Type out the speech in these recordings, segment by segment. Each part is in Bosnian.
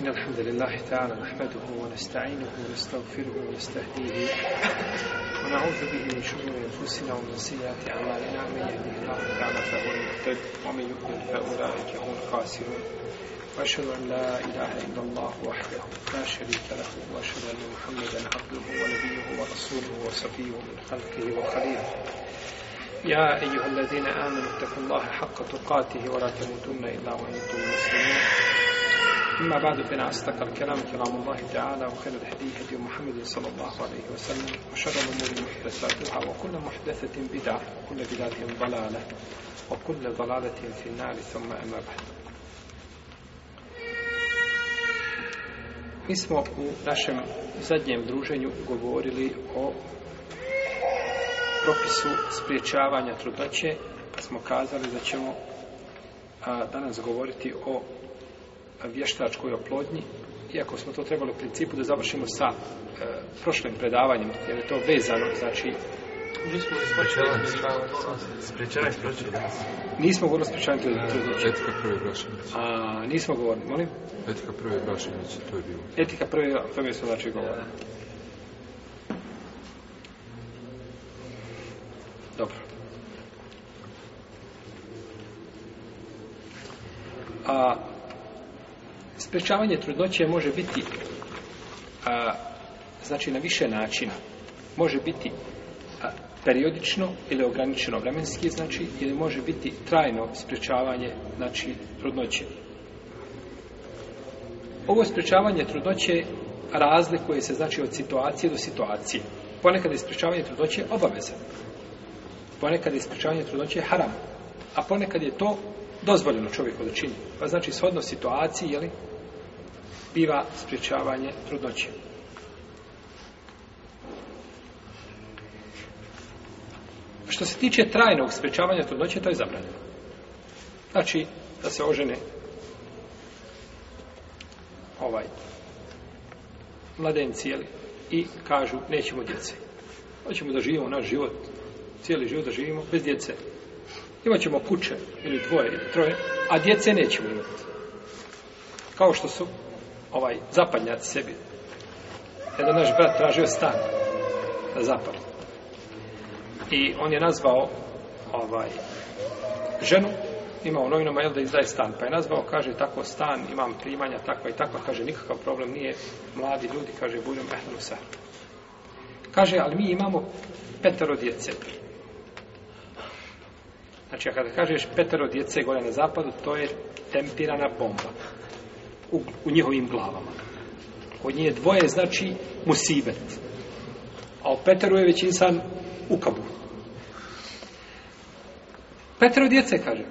إن الحمد لله تعالى نحمده ونستعينه ونستغفره ونستهديه ونعوذ به من شرور أنفسنا ومن سيئات أعمالنا من يهده الله تعالى فهو المهتد ومن يضلل فأولئك هم الخاسرون وأشهد أن لا إله إلا الله وحده لا شريك له وأشهد أن محمدا عبده ونبيه ورسوله وصفيه من خلقه وخليله يا أيها الذين آمنوا اتقوا الله حق تقاته ولا تموتن إلا وأنتم مسلمون اما بعد فانا استقل كلام كلام الله تعالى وخير الهدي هدي محمد صلى الله عليه وسلم وشر الامور محدثاتها وكل محدثه بدعه وكل بدعه ضلاله وكل ضلاله في النار ثم اما بعد Mi smo u našem zadnjem druženju govorili o propisu spriječavanja trudnoće, pa smo kazali da ćemo a, danas govoriti o vještačkoj oplodnji, iako smo to trebali u principu da završimo sa e, prošlim predavanjem, jer je to vezano, znači... Nismo govorili o sprečanju trudnoće. Nismo govorili o sprečanju trudnoće. E, etika prve brašenice. A, nismo govorili, molim? Etika prve brašenice, to je bilo. Etika prve, prve su znači govorili. Dobro. A, sprečavanje trudnoće može biti a, znači na više načina može biti a, periodično ili ograničeno vremenski znači ili može biti trajno sprečavanje znači trudnoće ovo sprečavanje trudnoće razlikuje se znači od situacije do situacije ponekad je sprečavanje trudnoće obaveza ponekad je sprečavanje trudnoće haram a ponekad je to dozvoljeno čovjeku da čini. Pa znači, shodno situaciji, jeli, biva spriječavanje trudnoće. Što se tiče trajnog spriječavanja trudnoće, to je zabranjeno. Znači, da se ožene ovaj mladenci, jeli, i kažu, nećemo djece. Hoćemo da živimo naš život, cijeli život da živimo bez djece. Imat ćemo kuće, ili dvoje, ili troje, a djece nećemo imati. Kao što su ovaj zapadnjaci sebi. Jedan naš brat tražio stan na zapad. I on je nazvao ovaj ženu, ima u novinama, jel da izdaje stan, pa je nazvao, kaže, tako stan, imam primanja, tako i tako, kaže, nikakav problem nije, mladi ljudi, kaže, budem ehlenu sa. Kaže, ali mi imamo petero djece, Znači, kada kažeš petero djece gore na zapadu, to je tempirana bomba u, u njihovim glavama. Kod nje dvoje znači musibet. A o petero je već insan u kabu. Petero djece, kaže.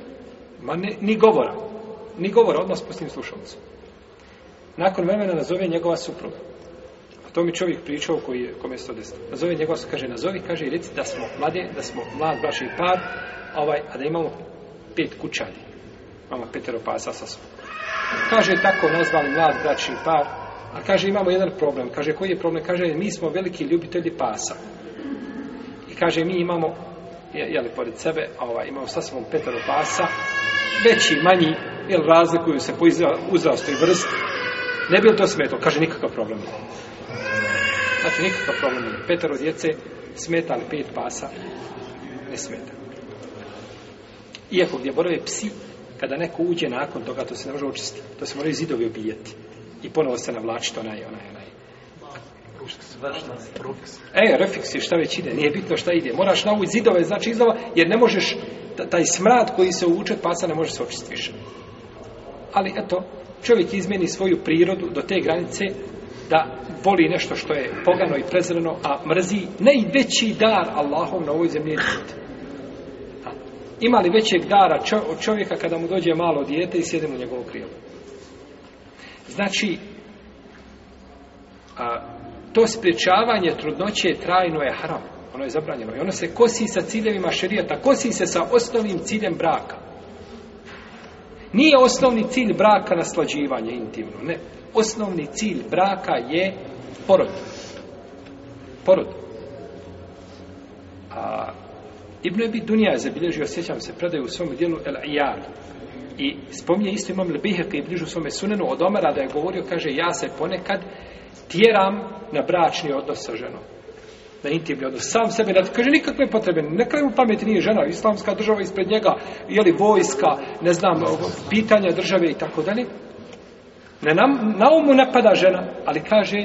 Ma ne, ni govora. Ni govora, odmah spustim slušalcu. Nakon vremena nazove njegova supruga. A to mi čovjek pričao koji je, kome je 110. Nazove njegova supruga, kaže, nazovi, kaže i reci da smo mlade, da smo mlad, braši par, ovaj, a da imamo pet kućani. Imamo petero pasa sa svom. Kaže, tako nazvali mlad braći par, a kaže, imamo jedan problem. Kaže, koji je problem? Kaže, mi smo veliki ljubitelji pasa. I kaže, mi imamo, jel, pored sebe, ovaj, imamo sa svom petero pasa, veći, manji, jel, razlikuju se po uzrastoj vrsti. Ne bi li to smetalo? Kaže, nikakav problem. Znači, nikakav problem. Petero djece smetali pet pasa, ne smetali. Iako gdje borave psi, kada neko uđe nakon toga, to se ne može očistiti. To se moraju zidovi obijeti. I ponovo se navlačiti onaj, onaj, onaj. E, refiks je šta već ide, nije bitno šta ide. Moraš na ovu zidove, znači izdava, jer ne možeš, taj smrad koji se uvuče od pasa ne može se očistiti više. Ali, eto, čovjek izmeni svoju prirodu do te granice da voli nešto što je pogano i prezreno, a mrzi najveći dar Allahom na ovoj zemlji je život. Ima li većeg dara od čovjeka kada mu dođe malo dijete i sjedemo u njegovu krijevu? Znači, a, to spriječavanje trudnoće trajno je haram. Ono je zabranjeno. I ono se kosi sa ciljevima šerijata. Kosi se sa osnovnim ciljem braka. Nije osnovni cilj braka naslađivanje intimno. Ne. Osnovni cilj braka je porod. Porod. A, Ibn Ebi Dunija je zabilježio, sjećam se, predaju u svom dijelu El Iyad. I spominje isto imam Lebiheka i bližu svome sunenu od Omara da je govorio, kaže, ja se ponekad tjeram na bračni odnos sa ženom na intimni odnos, sam sebe, ne, kaže nikakve potrebe, na kraju pameti nije žena, islamska država ispred njega, je li vojska, ne znam, pitanja države i tako dalje. Ne, na, na umu napada žena, ali kaže,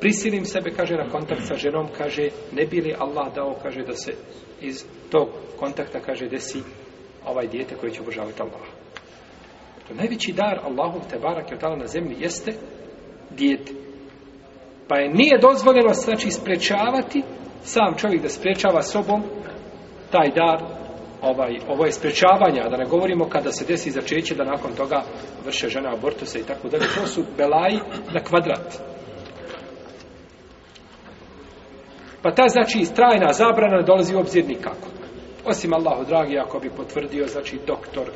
prisilim sebe, kaže, na kontakt sa ženom, kaže, ne bi li Allah dao, kaže, da se iz tog kontakta kaže desi ovaj dijete koje će obožavati Allah. To najveći dar Allahov te barak je na zemlji jeste dijete. Pa je nije dozvoljeno znači sprečavati sam čovjek da sprečava sobom taj dar ovaj, ovo je sprečavanje, a da ne govorimo kada se desi začeće da nakon toga vrše žena abortusa i tako dalje. To su belaji na kvadrat. Pa ta znači trajna zabrana dolazi u obzir nikako. Osim Allahu dragi, ako bi potvrdio, znači doktor, e,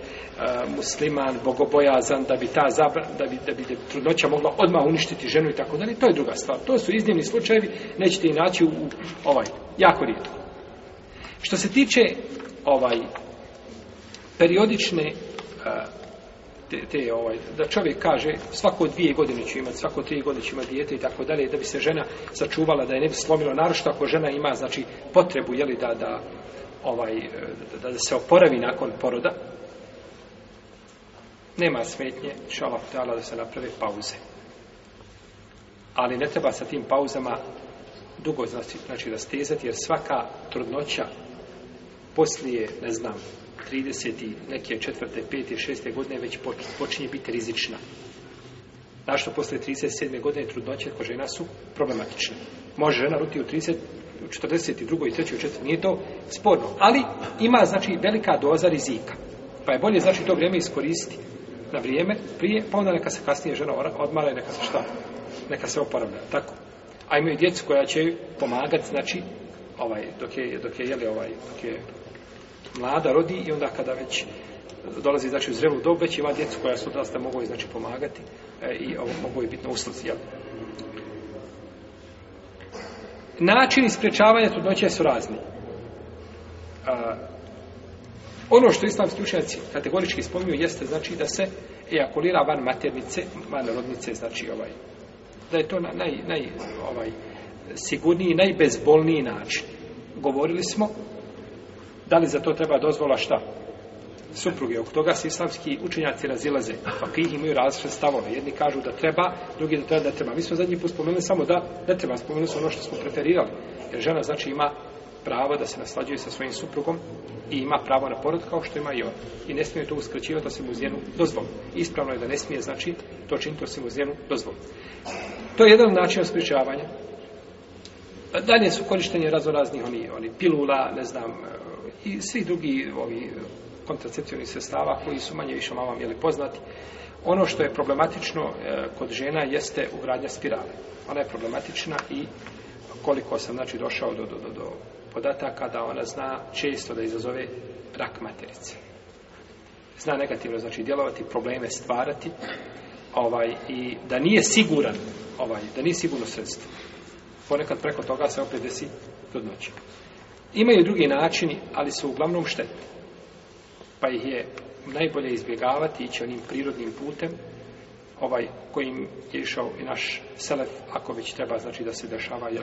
musliman, bogobojazan, da bi ta zabra, da bi, da bi da trudnoća mogla odmah uništiti ženu i tako dalje, to je druga stvar. To su iznimni slučajevi, nećete i naći u, u ovaj, jako rijetko. Što se tiče ovaj periodične e, te, te ovaj, da čovjek kaže svako dvije godine će imati, svako tri godine će imati dijete i tako dalje, da bi se žena sačuvala, da je ne bi slomilo narošta ako žena ima, znači, potrebu, jeli, da, da, ovaj, da, da se oporavi nakon poroda, nema smetnje, šala ptala da se naprave pauze. Ali ne treba sa tim pauzama dugo znači, znači rastezati, jer svaka trudnoća poslije, ne znam, 30. neke četvrte, peti, šeste godine već počinje biti rizična. Našto posle 37. godine trudnoće kod žena su problematične. Može žena ruti u 30. u 42. i 3. u 4. nije to sporno. Ali ima znači velika doza rizika. Pa je bolje znači to vrijeme iskoristiti na vrijeme prije, pa onda neka se kasnije žena odmara i neka se šta? Neka se oporavlja. Tako. A imaju djecu koja će pomagati, znači, ovaj, dok je, dok je, jeli, ovaj, dok je, mlada rodi i onda kada već dolazi znači u zrelu dobu već ima djecu koja su odrasta mogu i znači pomagati e, i ovo mogu i biti na usluzi jel? način ispriječavanja trudnoće su razni A, ono što islamski učenjaci kategorički spominju jeste znači da se ejakulira van maternice van rodnice znači ovaj da je to na, naj, naj ovaj sigurniji, najbezbolniji način govorili smo da li za to treba dozvola šta? Supruge, oko toga se islamski učenjaci razilaze, pa kih imaju različne stavove. Jedni kažu da treba, drugi da treba, da treba. Mi smo zadnji put spomenuli samo da ne treba, spomenuli smo ono što smo preferirali. Jer žena znači ima pravo da se naslađuje sa svojim suprugom i ima pravo na porod kao što ima i on. I ne smije to uskraćivati osim uz njenu dozvolu. Ispravno je da ne smije znači to činiti osim uz njenu dozvolu. To je jedan način uskraćavanja. Dalje su korištenje razno raznih oni, oni pilula, ne znam, i svi drugi ovi kontracepcijni sestava koji su manje više mama mjeli poznati. Ono što je problematično e, kod žena jeste ugradnja spirale. Ona je problematična i koliko sam znači došao do, do, do, do podataka da ona zna često da izazove rak materice. Zna negativno znači djelovati, probleme stvarati ovaj i da nije siguran ovaj da nije sigurno sredstvo. Ponekad preko toga se opet desi trudnoća. Imaju drugi načini, ali su uglavnom štetni. Pa ih je najbolje izbjegavati, ići onim prirodnim putem, ovaj kojim je išao i naš selef, ako već treba, znači da se dešava, jel,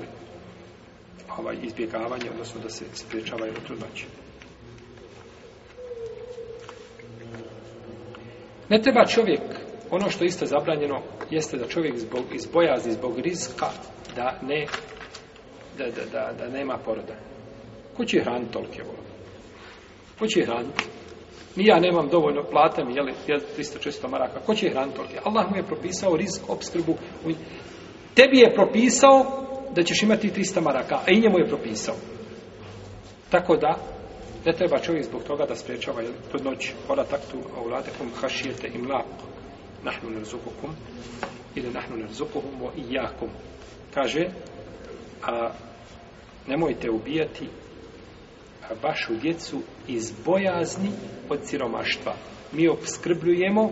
ovaj izbjegavanje, odnosno da se spriječava jel, trudnoće. Ne treba čovjek, ono što isto zabranjeno, jeste da čovjek zbog, izbojazi zbog rizka da ne da, da, da, da nema poroda. Ko će hraniti tolike volove? Ko će hraniti? Mi ja nemam dovoljno plata, mi je 300-400 maraka. Ko će hraniti tolike? Allah mu je propisao rizik obskrbu. Tebi je propisao da ćeš imati 300 maraka, a i njemu je propisao. Tako da, ne treba čovjek zbog toga da spriječava jel, tu noć ora taktu a ulatekum hašijete im lako nahnu nerzukukum ili nahnu nerzukuhum o ijakum kaže a, nemojte ubijati vašu djecu iz bojazni od siromaštva. Mi obskrbljujemo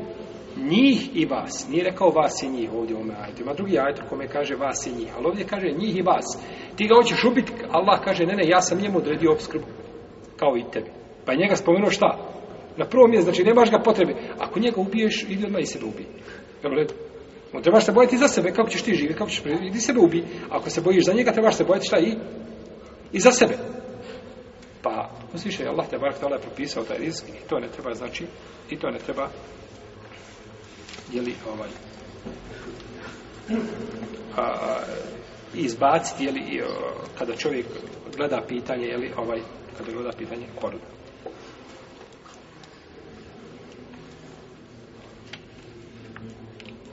njih i vas. Nije rekao vas i njih ovdje u ovome ajetu. Ima drugi ajet kome kaže vas i njih. Ali ovdje kaže njih i vas. Ti ga hoćeš ubiti, Allah kaže, ne, ne, ja sam njemu odredio obskrbu. Kao i tebi. Pa je njega spomenuo šta? Na prvom mjestu, znači nemaš ga potrebe. Ako njega ubiješ, idi odmah i se da ubije. Dobro, redu. On trebaš se bojati za sebe, kako ćeš ti živjeti, kako ćeš prijeti, idi se ubi. Ako se bojiš za njega, trebaš se bojati šta i? I za sebe. Pa, misliš, je Allah te barak tala propisao taj rizik i to ne treba, znači, i to ne treba, jeli, ovaj, a, izbaciti, jeli, kada čovjek gleda pitanje, jeli, ovaj, kada gleda pitanje porodu.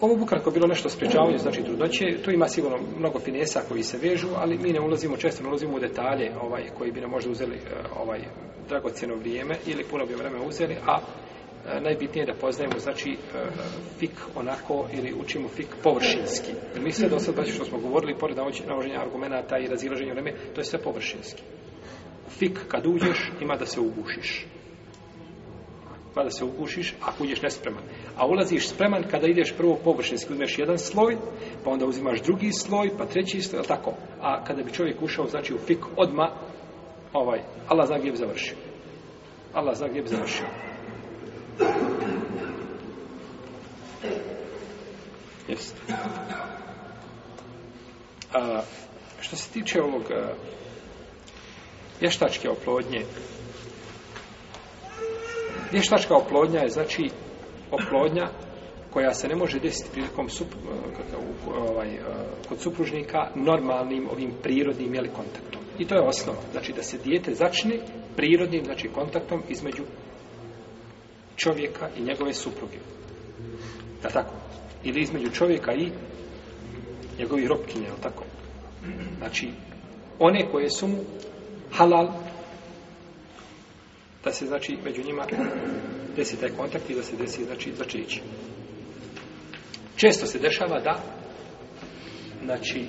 Ovo ukratko bilo nešto spriječavanje, znači trudnoće, tu ima sigurno mnogo finesa koji se vežu, ali mi ne ulazimo, često ne ulazimo u detalje ovaj, koji bi nam možda uzeli e, ovaj, dragocjeno vrijeme ili puno bi vreme uzeli, a e, najbitnije je da poznajemo znači e, fik onako ili učimo fik površinski. Mi sve do sad znači, što smo govorili pored navođenja argumenata i razilaženja vreme, to je sve površinski. Fik kad uđeš ima da se ugušiš. Mada se ukušiš ako uđeš nespreman. A ulaziš spreman kada ideš prvo površinski, uzmeš jedan sloj, pa onda uzimaš drugi sloj, pa treći sloj, tako. A kada bi čovjek ušao, znači u fik odma, ovaj, Allah zna gdje bi završio. Allah zna gdje bi završio. Jeste. A, što se tiče ovog a, ještačke oplodnje, Vještačka oplodnja je znači oplodnja koja se ne može desiti prilikom sup, eh, ovaj, eh, kod supružnika normalnim ovim prirodnim jeli, kontaktom. I to je osnova. Znači da se dijete začne prirodnim znači, kontaktom između čovjeka i njegove supruge. Da tako? Ili između čovjeka i njegovih robkinja, tako? Znači, one koje su mu halal, da se znači među njima desi taj kontakt i da se desi znači začeće. Često se dešava da znači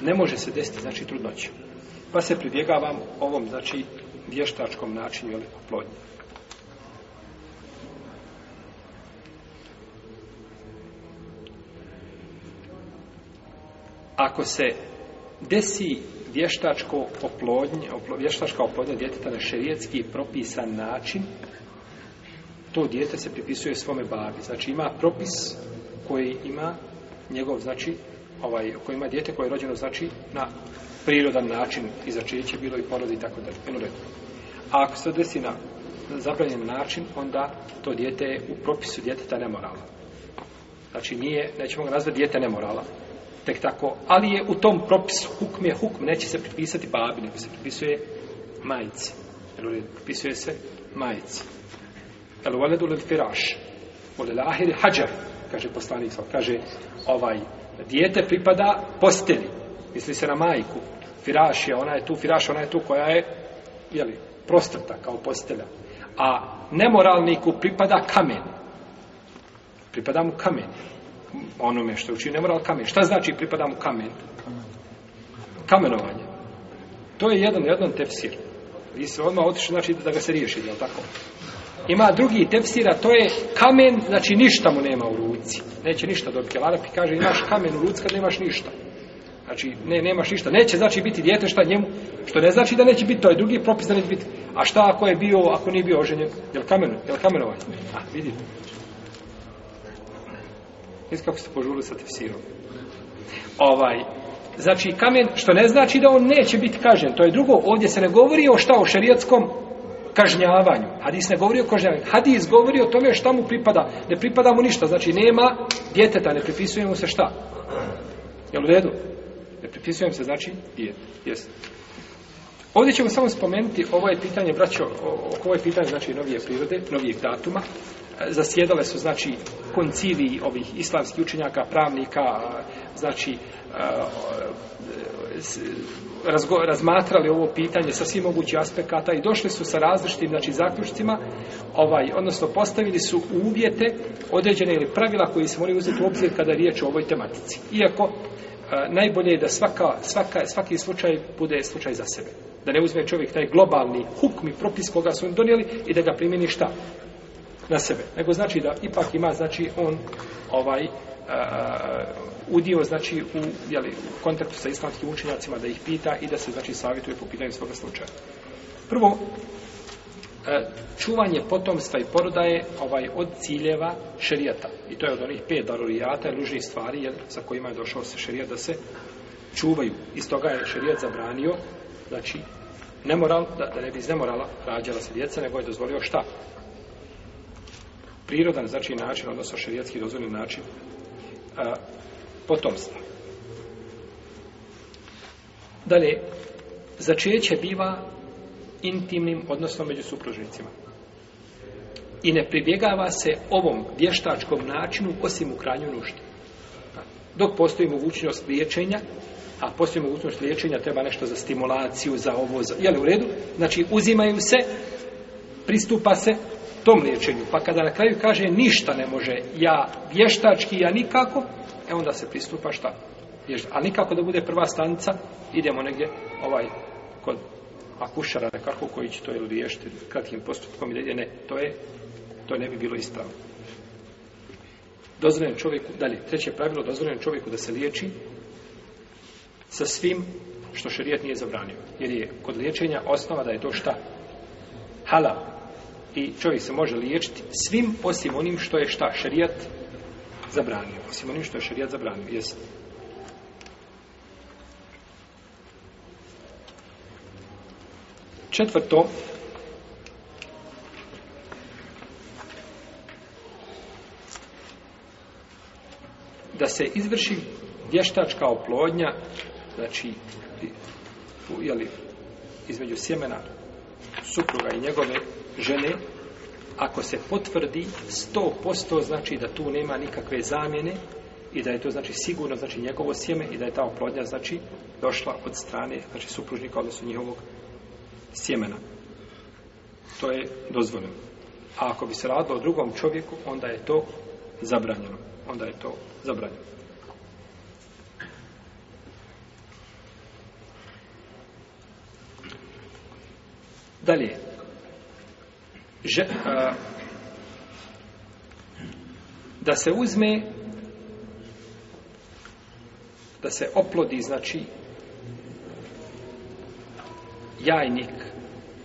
ne može se desiti znači trudnoće. Pa se pribjegavam ovom znači vještačkom načinu ili oplodnje. Ako se desi vještačko oplodnje, oplo, vještačka oplodnja djeteta na šerijetski propisan način, to djete se pripisuje svome babi. Znači ima propis koji ima njegov, znači, ovaj, koji ima djete koje je rođeno, znači, na prirodan način i začeće bilo i porodi i tako dalje. Eno redu. A ako se desi na zabranjen način, onda to djete je u propisu djeteta nemorala. Znači nije, nećemo ga nazvati djete nemorala, tek tako, ali je u tom propisu hukm je hukm, neće se pripisati babi, nego se pripisuje majici. Jel uredno, pripisuje se majici. Jel uvaledu lel firaš, uvaledu ahir hađar, kaže poslanik, kaže ovaj, dijete pripada posteli, misli se na majku, firaš je, ona je tu, firaš ona je tu koja je, jeli, prostrta kao postelja, a nemoralniku pripada kamen. Pripada mu kamen onome što je učinio, ne mora kamen. Šta znači pripada mu kamen? Kamenovanje. To je jedan, jedan tefsir. Vi se odmah otišli, znači da ga se riješi, je tako? Ima drugi tefsira, to je kamen, znači ništa mu nema u ruci. Neće ništa dobiti. Larapi kaže, imaš kamen u ruci kad nemaš ništa. Znači, ne, nemaš ništa. Neće, znači, biti djete šta njemu, što ne znači da neće biti, to je drugi propis da neće biti. A šta ako je bio, ako nije bio oženjen? Je li kamen, je li kamenovanje? A, vidite. Vidite kako ste požurili sa tefsirom. Ovaj, znači kamen, što ne znači da on neće biti kažen. To je drugo, ovdje se ne govori o šta o šarijatskom kažnjavanju. Hadis ne govori o kažnjavanju. Hadis govori o tome šta mu pripada. Ne pripada mu ništa, znači nema djeteta, ne pripisuje mu se šta. Je u redu? Ne pripisuje mu se, znači, je. Jeste. Ovdje ćemo samo spomenuti, ovo je pitanje, braćo, ovo je pitanje, znači, novije prirode, novijeg datuma zasjedale su znači koncili ovih islamskih učenjaka, pravnika, znači eh, razgo, razmatrali ovo pitanje sa svim mogućih aspekata i došli su sa različitim znači zaključcima, ovaj odnosno postavili su uvjete određene ili pravila koji se moraju uzeti u obzir kada je riječ o ovoj tematici. Iako eh, najbolje je da svaka, svaka, svaki slučaj bude slučaj za sebe da ne uzme čovjek taj globalni hukmi propis koga su im donijeli i da ga primjeni šta? na sebe. Nego znači da ipak ima, znači, on ovaj uh, udio, znači, u, jeli, u kontaktu sa islamskim učenjacima da ih pita i da se, znači, savjetuje po pitanju svoga slučaja. Prvo, e, čuvanje potomstva i poroda je ovaj od ciljeva šerijata. I to je od onih pet darurijata, ružnih stvari jer sa kojima je došao se šerijat da se čuvaju. Iz toga je šerijat zabranio, znači, nemoral, da, da ne bi iz nemorala rađala se djeca, nego je dozvolio šta? prirodan znači način, odnosno šerijetski dozvoljen način a, potomstva. Dalje, začeće biva intimnim, odnosno među supružnicima. I ne pribjegava se ovom vještačkom načinu osim u kranju nužde. Dok postoji mogućnost liječenja, a postoji mogućnost liječenja, treba nešto za stimulaciju, za ovo, za... je li u redu? Znači, uzimaju se, pristupa se, tom liječenju, pa kada na kraju kaže ništa ne može, ja vještački, ja nikako, e onda se pristupa šta? A nikako da bude prva stanica, idemo negdje ovaj, kod akušara nekako koji će to je liješiti kratkim postupkom i da ne, to je to ne bi bilo ispravno. Dozvoljeno čovjeku, dalje, treće pravilo, dozvoljeno čovjeku da se liječi sa svim što šerijat nije zabranio. Jer je kod liječenja osnova da je to šta? Halal i čovjek se može liječiti svim osim onim što je šta šarijat zabranio. Osim onim što je šarijat zabranio. Jesi. Četvrto, da se izvrši vještačka oplodnja, znači, jeli, između sjemena supruga i njegove žene, ako se potvrdi 100%, znači da tu nema nikakve zamjene i da je to znači sigurno, znači njegovo sjeme i da je ta oplodnja znači došla od strane znači supružnika odnosno njegovog sjemena. To je dozvoljeno. A ako bi se radilo o drugom čovjeku, onda je to zabranjeno. Onda je to zabranjeno. Dalje, že, a, da se uzme da se oplodi znači jajnik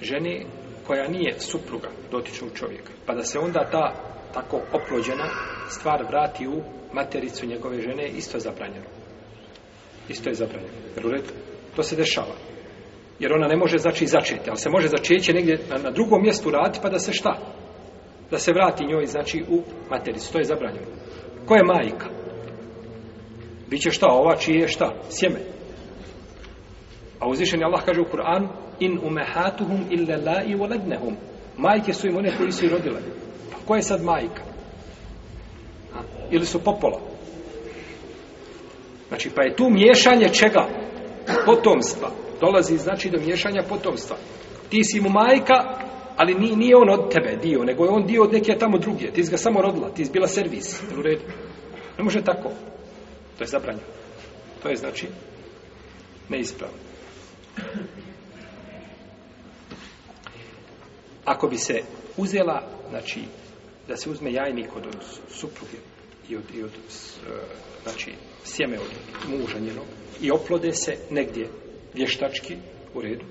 žene koja nije supruga dotičnog čovjeka pa da se onda ta tako oplođena stvar vrati u matericu njegove žene isto je zabranjeno isto je zabranjeno jer u red to se dešava jer ona ne može znači začeti, ali se može začeće negdje na, na drugom mjestu rati pa da se šta? Da se vrati njoj znači u matericu, to je zabranjeno. Ko je majka? Biće šta ova čije šta? Sjeme. A uzvišeni Allah kaže u Kur'an in umehatuhum illa la i walednehum. Majke su im one koji su i rodile. Pa ko je sad majka? Ha? Ili su popola? Znači, pa je tu miješanje čega? Potomstva dolazi znači do miješanja potomstva. Ti si mu majka, ali ni nije on od tebe dio, nego je on dio od neke tamo druge. Ti si ga samo rodila, ti si bila servis. U redu. Ne može tako. To je zabranjeno. To je znači neispravno. Ako bi se uzela, znači, da se uzme jajnik od, od supruge i od, i od s, e, znači, sjeme od muža njenog i oplode se negdje vještački u redu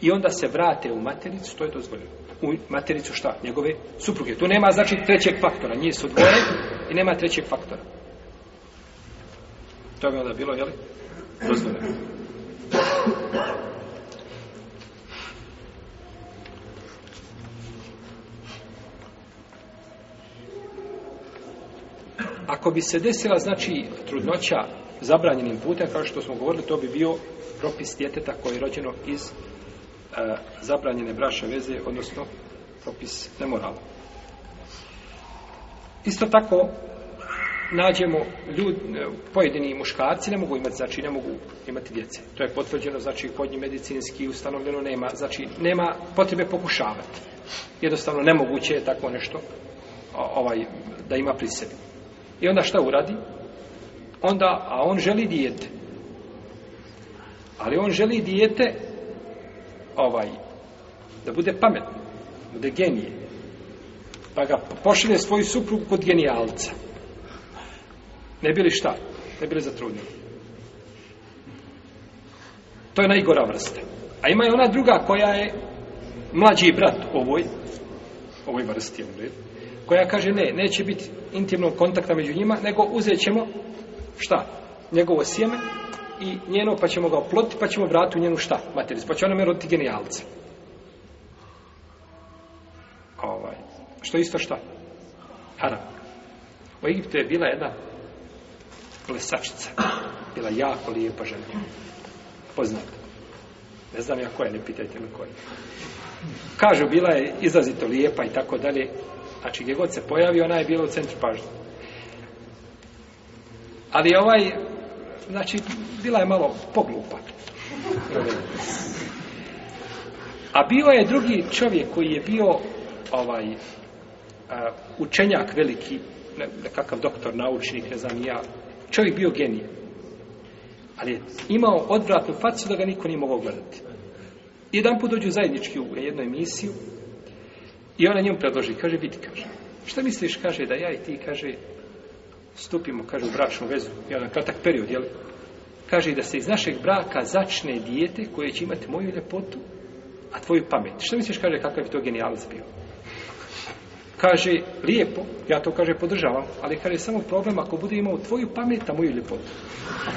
i onda se vrate u matericu, to je dozvoljeno. U matericu šta? Njegove supruge. Tu nema znači trećeg faktora. Nije su dvoje i nema trećeg faktora. To bi onda bilo, jeli? Dozvoljeno. Ako bi se desila, znači, trudnoća zabranjenim putem, kao što smo govorili, to bi bio propis djeteta koje je rođeno iz e, zabranjene braše veze, odnosno propis nemorala. Isto tako, nađemo ljud, e, pojedini muškarci ne mogu imati, znači ne mogu imati djece. To je potvrđeno, znači kod njih medicinski ustanovljeno nema, znači nema potrebe pokušavati. Jednostavno nemoguće je tako nešto ovaj, da ima pri sebi. I onda šta uradi? onda, a on želi dijete. Ali on želi dijete ovaj, da bude pametno, da bude genije. Pa ga pošelje svoju suprugu kod genijalca. Ne bili šta? Ne bili zatrudnili. To je najgora vrsta. A ima je ona druga koja je mlađi brat ovoj, ovoj vrsti, koja kaže ne, neće biti intimnog kontakta među njima, nego uzet ćemo šta? Njegovo sjeme i njeno, pa ćemo ga oploti, pa ćemo vratiti u njenu šta? Materiju. Pa će ona me roditi genijalce. Ovaj. Što isto šta? Haram. U Egiptu je bila jedna plesačica. Bila jako lijepa žena. Poznata. Ne znam ja koja, ne pitajte me koja. Kažu, bila je izrazito lijepa i tako dalje. Znači, gdje god se pojavi, ona je bila u centru pažnje. Ali ovaj, znači, bila je malo poglupa. A bio je drugi čovjek koji je bio ovaj uh, učenjak veliki, ne, nekakav doktor, naučnik, ne znam ja, čovjek bio genije. Ali je imao odvratnu facu da ga niko nije mogao gledati. Jedan put dođu zajednički u jednu emisiju i ona njemu predloži, kaže, biti, kaže, šta misliš, kaže, da ja i ti, kaže, stupimo, kaže, u bračnu vezu, jedan kratak period, jel? Kaže da se iz našeg braka začne dijete koje će imati moju ljepotu, a tvoju pamet. Što misliš, kaže, kakav bi to genijalac bio? Kaže, lijepo, ja to, kaže, podržavam, ali, kaže, samo problem ako bude imao tvoju pamet, a moju ljepotu.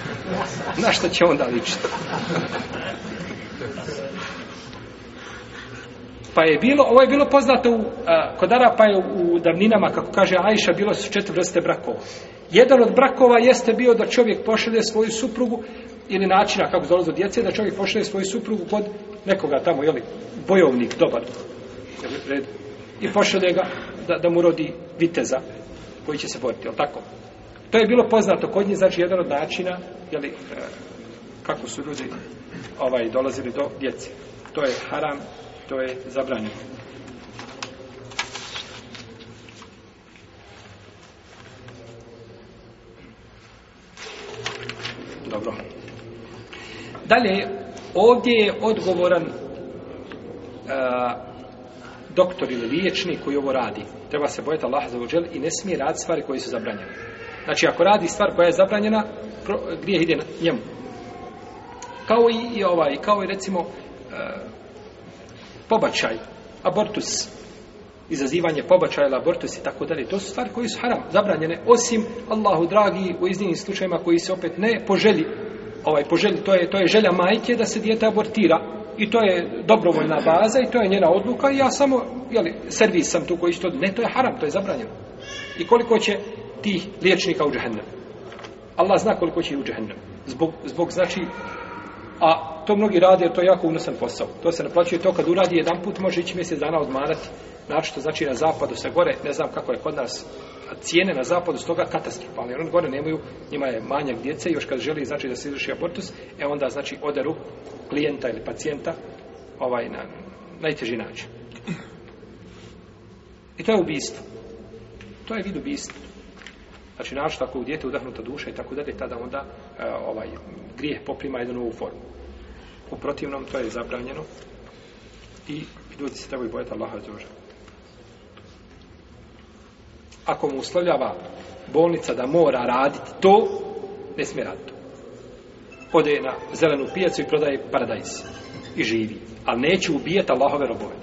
Na što će onda ličiti? Pa je bilo, ovo je bilo poznato u, a, kod Arapa je u davninama, kako kaže Ajša, bilo su četiri vrste brakova. Jedan od brakova jeste bio da čovjek pošalje svoju suprugu ili načina kako dolazi do djece, da čovjek pošalje svoju suprugu kod nekoga tamo, jeli, bojovnik, dobar, red, i pošalje ga da, da mu rodi viteza koji će se boriti, jel tako? To je bilo poznato kod njih, znači jedan od načina, jeli, e, kako su ljudi ovaj, dolazili do djece. To je haram to je zabranjeno. Dobro. Dalje, ovdje je odgovoran a, doktor ili liječnik koji ovo radi. Treba se bojati Allah za uđel i ne smije raditi stvari koje su zabranjene. Znači, ako radi stvar koja je zabranjena, grijeh ide njemu. Kao i, i ovaj, kao i recimo, a, pobačaj, abortus, izazivanje pobačaja ili abortus i tako dalje, to su stvari koje su haram, zabranjene, osim Allahu dragi u iznimnim slučajima koji se opet ne poželi, ovaj poželi, to je, to je želja majke da se dijete abortira, i to je dobrovoljna baza i to je njena odluka i ja samo jeli, servis sam tu koji što ne to je haram, to je zabranjeno i koliko će tih liječnika u džahennem Allah zna koliko će u džahennem zbog, zbog znači a to mnogi rade jer to je jako unosan posao. To se naplaćuje to kad uradi jedan put, može ići mjesec dana odmarati. Znači to znači na zapadu sa gore, ne znam kako je kod nas, a cijene na zapadu s toga katastrofalne. Oni gore nemaju, njima je manjak djece, još kad želi znači da se izvrši abortus, e onda znači odaru klijenta ili pacijenta ovaj, na najteži način. I to je ubistvo. To je vid ubistva. Znači, naravno, ako u djete udahnuta duša i tako dalje, tada onda e, ovaj, grijeh poprima jednu novu formu. U protivnom, to je zabranjeno. I ljudi se trebaju bojati Allaha Đoža. Ako mu uslovljava bolnica da mora raditi to, ne smije raditi to. Ode na zelenu pijacu i prodaje paradajz. I živi. Ali neće ubijati Allahove robove.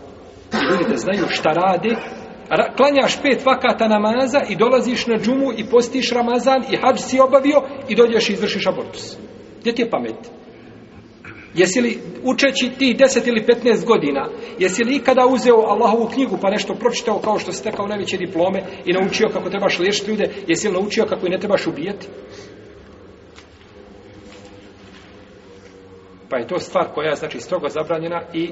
I ljudi da znaju šta rade, klanjaš pet vakata namaza i dolaziš na džumu i postiš Ramazan i hađ si obavio i dođeš i izvršiš abortus. Gdje ti je pameti? Jesi li učeći ti 10 ili 15 godina, jesi li ikada uzeo Allahovu knjigu pa nešto pročitao kao što si tekao najveće diplome i naučio kako trebaš liješiti ljude, jesi li naučio kako i ne trebaš ubijati? Pa je to stvar koja je znači strogo zabranjena i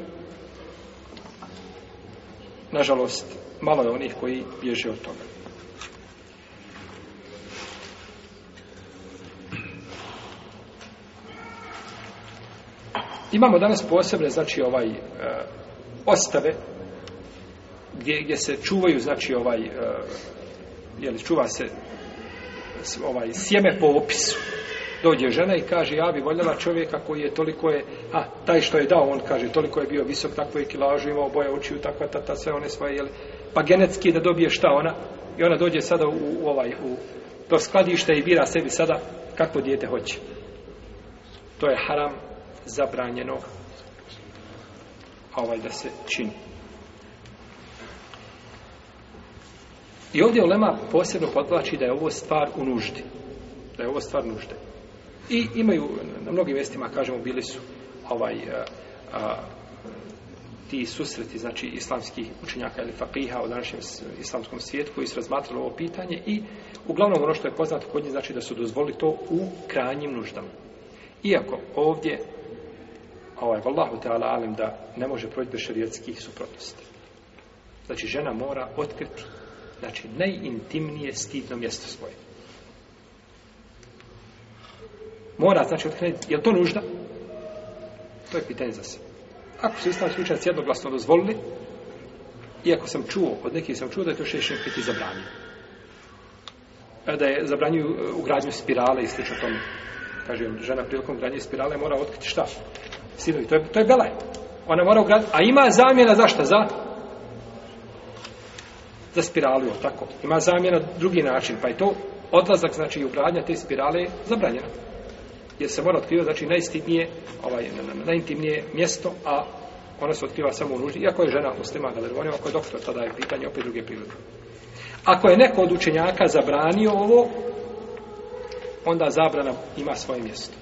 nažalost malo je onih koji bježe od toga. Imamo danas posebne, znači, ovaj uh, ostave gdje, gdje se čuvaju, znači, ovaj, uh, e, jeli, čuva se ovaj sjeme po opisu. Dođe žena i kaže, ja bi voljela čovjeka koji je toliko je, a taj što je dao, on kaže, toliko je bio visok, takvu je kilažu, imao boja očiju, takva ta, ta, sve one svoje, jeli, pa genetski da dobije šta ona, i ona dođe sada u, u ovaj, u to skladište i bira sebi sada kako dijete hoće. To je haram, zabranjenog ovaj da se čini. I ovdje Olema posebno potlači da je ovo stvar u nuždi. Da je ovo stvar nužde. I imaju, na mnogim mjestima, kažemo, bili su ovaj a, a, ti susreti, znači, islamskih učenjaka ili fakiha u današnjem islamskom svijetu koji su razmatrali ovo pitanje i uglavnom ono što je poznato kod njih znači da su dozvolili to u krajnjim nuždama. Iako ovdje ovaj, vallahu ta'ala alim, da ne može proći bez šarijetskih suprotnosti. Znači, žena mora otkriti, znači, najintimnije stidno mjesto svoje. Mora, znači, otkriti, je to nužda? To je pitanje za se. Ako su istan slučajac jednoglasno dozvolili, iako sam čuo, od nekih sam čuo da je to šešće biti zabranio. Da je zabranio e, ugradnju spirale i slično tome kaže žena prilikom gradnje spirale mora otkriti šta? Sinovi, to je, to je belaj. Ona mora ugraditi, a ima zamjena za šta? Za? Za spiralu, tako. Ima zamjena drugi način, pa je to odlazak, znači, ugradnja te spirale zabranjena. Jer se mora otkriva, znači, najstidnije, ovaj, na, na, najintimnije mjesto, a ona se otkriva samo u nuždi, iako je žena muslima, da li ako je doktor, tada je pitanje opet druge prilike. Ako je neko od učenjaka zabranio ovo, onda zabrana ima svoje mjesto.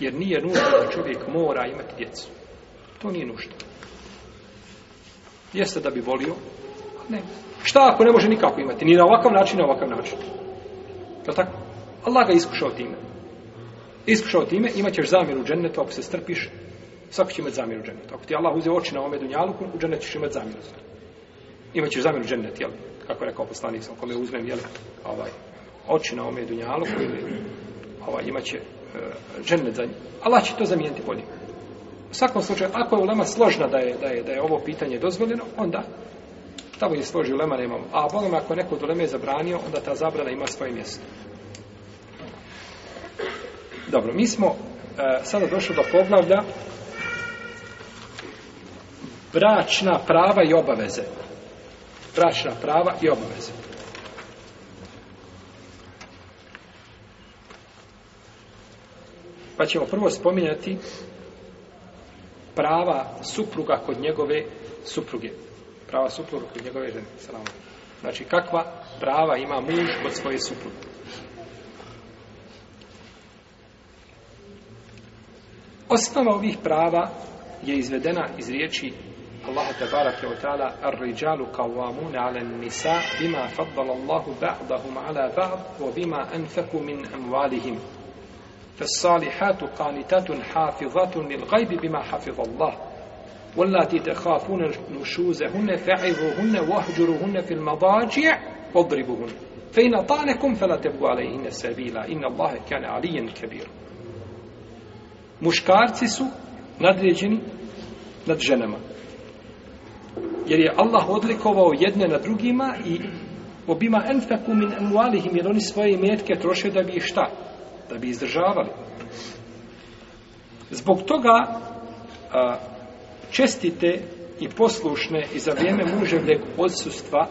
Jer nije nužno da čovjek mora imati djecu. To nije nužno. Jeste da bi volio? Ne. Šta ako ne može nikako imati? Ni na ovakav način, ni na ovakav način. Je li tako? Allah ga iskušao time. Iskušao time, imaćeš zamjer u džennetu, ako se strpiš, svako će imati zamjer u džennetu. Ako ti Allah uze oči na ome dunjalu, u džennet ćeš imati zamjer. Imaćeš zamjer u džennetu, jel? Kako je rekao poslanik, ako me uzmem, jel? Ovaj, oči na ome dunjalu koji ima, ova, imaće e, žene za nje. Allah će to zamijeniti bolje. U svakom slučaju, ako je ulema složna da je, da je, da je ovo pitanje dozvoljeno, onda tamo je složi ulema nemam. A bolim, ako je neko doleme zabranio, onda ta zabrana ima svoje mjesto. Dobro, mi smo e, sada došli do poglavlja bračna prava i obaveze. Bračna prava i obaveze. Pa ćemo prvo spominjati prava supruga kod njegove supruge. Prava supruga kod njegove žene. Salamu. Znači, kakva prava ima muž kod svoje supruge? Osnova ovih prava je izvedena iz riječi Allah te barake od tada Ar-ridjalu kawamune ala nisa Bima fadbala Allahu ba'dahum ala ba'd Wa bima anfaku min amvalihim فالصالحات قانتات حافظات للغيب بما حفظ الله واللاتي تخافون نشوزهن فعظوهن واهجروهن في المضاجع واضربوهن فإن أطعنكم فلا تبغوا عليهن سبيلا إن الله كان عليا كبيرا muškarci su nadređeni nad ženama. Jer je Allah odlikovao jedne na drugima i obima enfeku min anualihim, jer oni svoje imetke troše da bi ih šta? da bi izdržavali. Zbog toga a, čestite i poslušne i za vrijeme muževljeg odsustva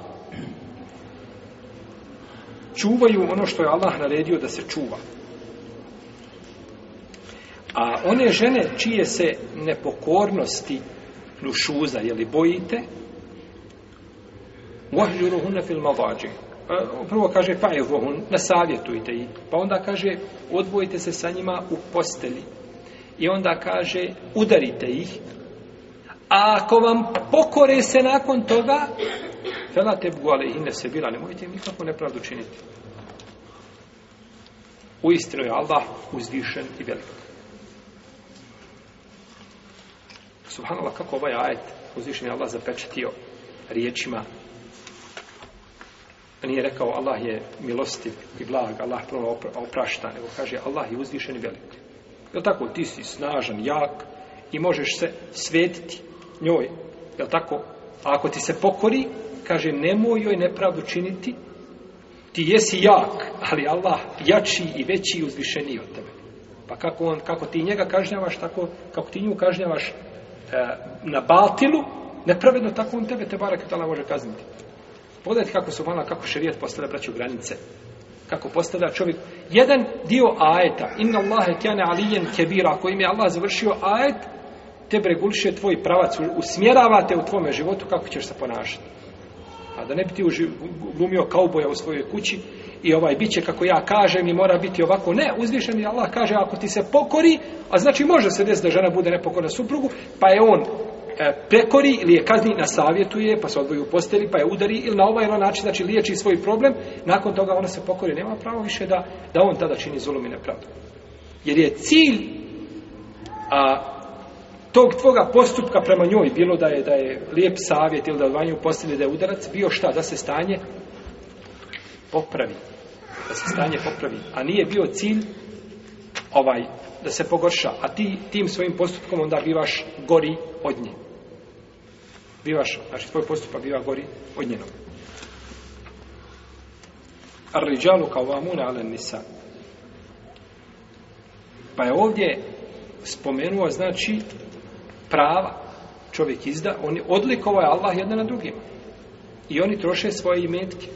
čuvaju ono što je Allah naredio da se čuva. A one žene čije se nepokornosti nušuza, jeli bojite, muhljuru hunne fil mavađe, prvo kaže pa evo on nasavjetujte ih pa onda kaže odvojite se sa njima u posteli i onda kaže udarite ih a ako vam pokore se nakon toga felate buale i ne se bila ne mojte im nikako nepravdu činiti u istinu je Allah uzvišen i velik subhanallah kako ovaj ajet uzvišen je Allah zapečetio riječima Pa nije rekao Allah je milostiv i blag, Allah prvo oprašta, nego kaže Allah je uzvišen i velik. Je tako? Ti si snažan, jak i možeš se svetiti njoj. Je tako? A ako ti se pokori, kaže nemoj joj nepravdu činiti, ti jesi jak, ali Allah jači i veći i uzvišeniji od tebe. Pa kako, on, kako ti njega kažnjavaš, tako kako ti nju kažnjavaš e, na batilu, nepravedno tako on tebe te barakatala može kazniti. Pogledajte kako su malo, kako šerijat postavlja braću granice. Kako postavlja čovjek. Jedan dio ajeta, inna Allahe kjane alijen kebira, kojim je Allah završio ajet, te reguliše tvoj pravac, usmjerava te u tvome životu kako ćeš se ponašati. A da ne bi ti glumio kauboja u svojoj kući i ovaj biće kako ja kažem i mora biti ovako. Ne, uzvišen je Allah kaže ako ti se pokori, a znači može se desiti da žena bude nepokorna suprugu, pa je on E, prekori ili je kazni na savjetuje, pa se odvoji u posteli, pa je udari ili na ovaj način, znači liječi svoj problem, nakon toga ona se pokori, nema pravo više da, da on tada čini zulum i nepravdu. Jer je cilj a, tog tvoga postupka prema njoj, bilo da je da je lijep savjet ili da odvanje u posteli, da je udarac, bio šta, da se stanje popravi. Da se stanje popravi. A nije bio cilj ovaj da se pogorša, a ti tim svojim postupkom onda bivaš gori od njih bivaš, znači tvoj postupak biva gori od njenog. Ar-riđalu kao vamuna ale nisa. Pa je ovdje spomenuo, znači, prava čovjek izda, oni odlikovo je Allah jedna na drugima. I oni troše svoje imetke.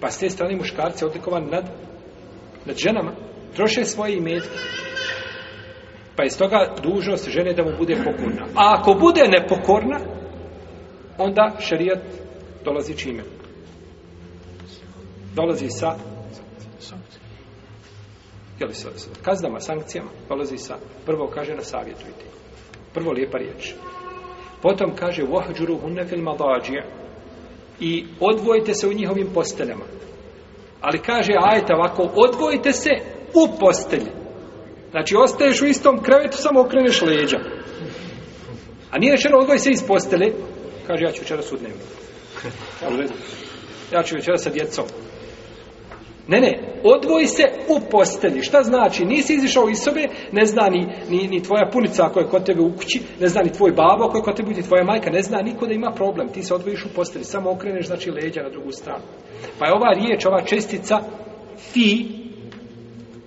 Pa s te strane muškarci odlikovan nad, nad ženama, troše svoje imetke. Pa iz toga dužnost žene da mu bude pokorna. A ako bude nepokorna, onda šerijat dolazi čime? Dolazi sa jeli sa, sa kaznama, sankcijama, dolazi sa prvo kaže na savjetujte. Prvo lijepa riječ. Potom kaže vohđuru hunne fil madađije i odvojite se u njihovim posteljama. Ali kaže ajta ovako, odvojite se u postelji. Znači, ostaješ u istom krevetu, samo okreneš leđa. A nije rečeno, odvoj se iz postelje, Kaže, ja ću večeras u dnevnu. Ja ću večeras sa djecom. Ne, ne, odvoji se u postelji. Šta znači? Nisi izišao iz sobe, ne zna ni, ni, ni tvoja punica koja je kod tebe u kući, ne zna ni tvoj babo koja je kod tebe, ni tvoja majka, ne zna niko da ima problem. Ti se odvojiš u postelji, samo okreneš, znači, leđa na drugu stranu. Pa je ova riječ, ova čestica, fi,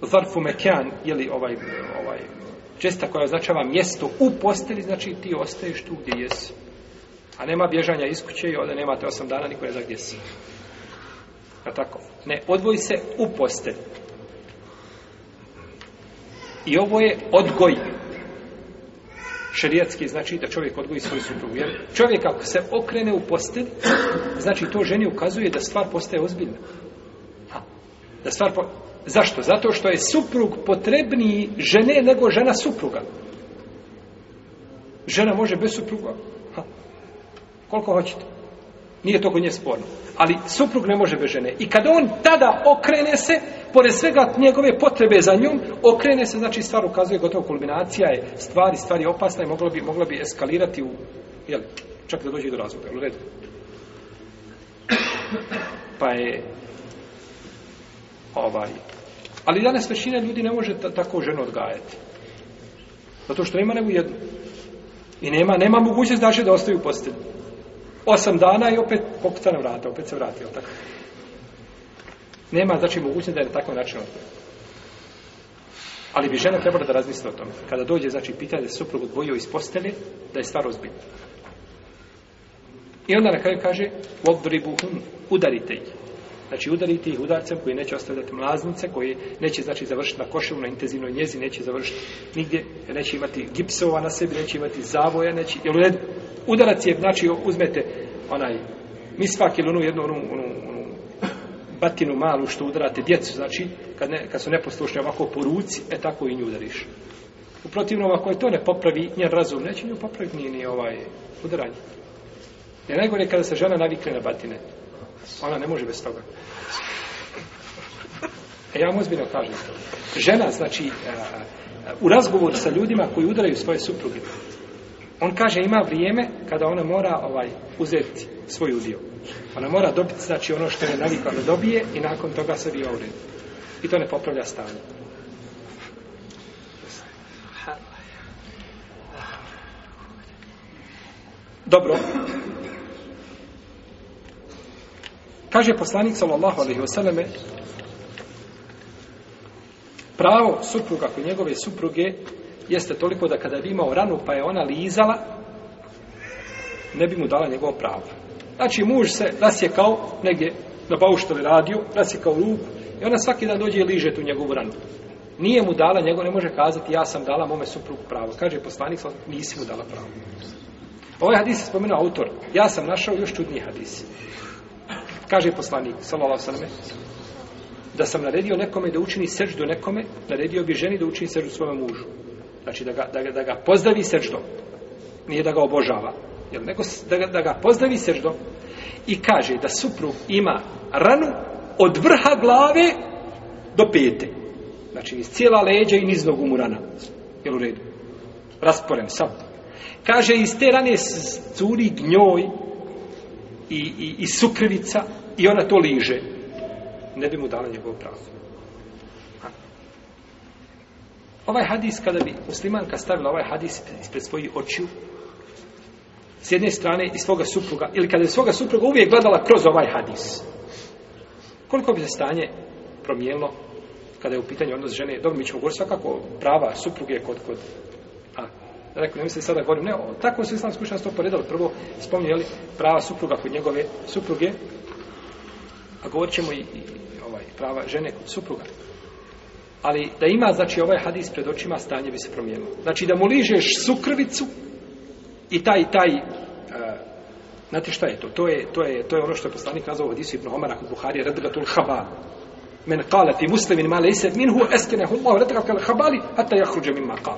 zarfu mekan, jeli ovaj, ovaj, česta koja označava mjesto u postelji, znači ti ostaješ tu gdje jesi. A nema bježanja iz kuće i onda nemate 8 dana, niko ne zna gdje si. A tako? Ne, odvoj se u postelj. I ovo je odgoj. Šerijetski znači da čovjek odgoji svoju suprugu. Jer čovjek ako se okrene u postelj, znači to ženi ukazuje da stvar postaje ozbiljna. Ha. Da stvar po... Zašto? Zato što je suprug potrebniji žene nego žena supruga. Žena može bez supruga. Koliko hoćete. Nije to kod nje sporno. Ali suprug ne može bez žene. I kada on tada okrene se, pored svega njegove potrebe za njom, okrene se, znači stvar ukazuje gotovo kulminacija je stvari, stvari opasna i mogla bi, mogla bi eskalirati u, jel, čak da dođe do razloga, jel, red. Pa je, ovaj, ali danas većina ljudi ne može tako ženu odgajati. Zato što ima nego jednu. I nema, nema mogućnost da će da ostaju u postelju osam dana i opet pokuca na vrata, opet se vrati, jel tako? Nema, znači, mogućnost da je na takav način odbio. Ali bi žena trebala da razmisle o tome. Kada dođe, znači, pitanje da se suprug odvojio iz postele, da je stvar ozbiljna. I onda na kraju kaže, hum, udarite ih. Znači, udarite ih udarcem koji neće ostavljati mlaznice, koji neće, znači, završiti na košu, na intenzivnoj njezi, neće završiti nigdje, neće imati gipsova na sebi, neće imati zavoja, neće, jel u redu? udarac je, znači, uzmete onaj misfak ili onu jednu onu, onu, onu, batinu malu što udarate djecu, znači, kad, ne, kad su neposlušni ovako po ruci, e tako i nju udariš. U protivnom, ako je to ne popravi, njen razum neće nju popraviti ni, ni ovaj udaranje. Jer najgore je kada se žena navikne na batine. Ona ne može bez toga. E ja vam ozbiljno kažem to. Žena, znači, a, a, u razgovor sa ljudima koji udaraju svoje supruge, On kaže ima vrijeme kada ona mora ovaj uzeti svoj udio. Ona mora dobiti znači ono što je navikla da dobije i nakon toga se bio ovdje. I to ne popravlja stanje. Dobro. Kaže poslanik sallallahu alejhi ve selleme pravo supruga kod njegove supruge jeste toliko da kada bi imao ranu pa je ona lizala, ne bi mu dala njegovo pravo. Znači, muž se nasjekao negdje na bauštovi radio, nasjekao ruku i ona svaki dan dođe i liže tu njegovu ranu. Nije mu dala, njegov ne može kazati ja sam dala mome suprugu pravo. Kaže poslanik, nisi mu dala pravo. Ovaj hadis je spomenuo autor. Ja sam našao još čudniji hadis. Kaže poslanik, salala osaname, da sam naredio nekome da učini srđu nekome, naredio bi ženi da učini srđu svome mužu. Znači da ga, da, da ga pozdravi srđom. Nije da ga obožava. Jel, nego da, da ga pozdravi srđom. I kaže da suprug ima ranu od vrha glave do pete. Znači iz cijela leđa i niz nogu mu rana. Jel u redu? Rasporen sam. Kaže iz te rane curi gnjoj i, i, i sukrivica i ona to liže. Ne bi mu dala njegov pravo. Ovaj hadis, kada bi muslimanka stavila ovaj hadis ispred svojih očiju, s jedne strane i svoga supruga, ili kada je svoga supruga uvijek gledala kroz ovaj hadis, koliko bi se stanje promijenilo kada je u pitanju odnos žene, dobro, mi ćemo govoriti svakako prava supruge kod, kod, a, rekao, ne mislim sada govorim, ne, o, tako su islamsku učenost to poredali, prvo spominjali prava supruga kod njegove supruge, a govorit ćemo i, i ovaj, prava žene kod supruga. Ali da ima, znači, ovaj hadis pred očima, stanje bi se promijenilo. Znači, da mu ližeš sukrvicu i taj, taj, uh, znate šta je to? To je, to je, to je ono što je poslanik nazvao od Isu ibn Omara kod Buhari, redgatul habal. Men kale ti muslimin ma lejse minhu eskene humo redgatul habali, hatta jahruđe min makal.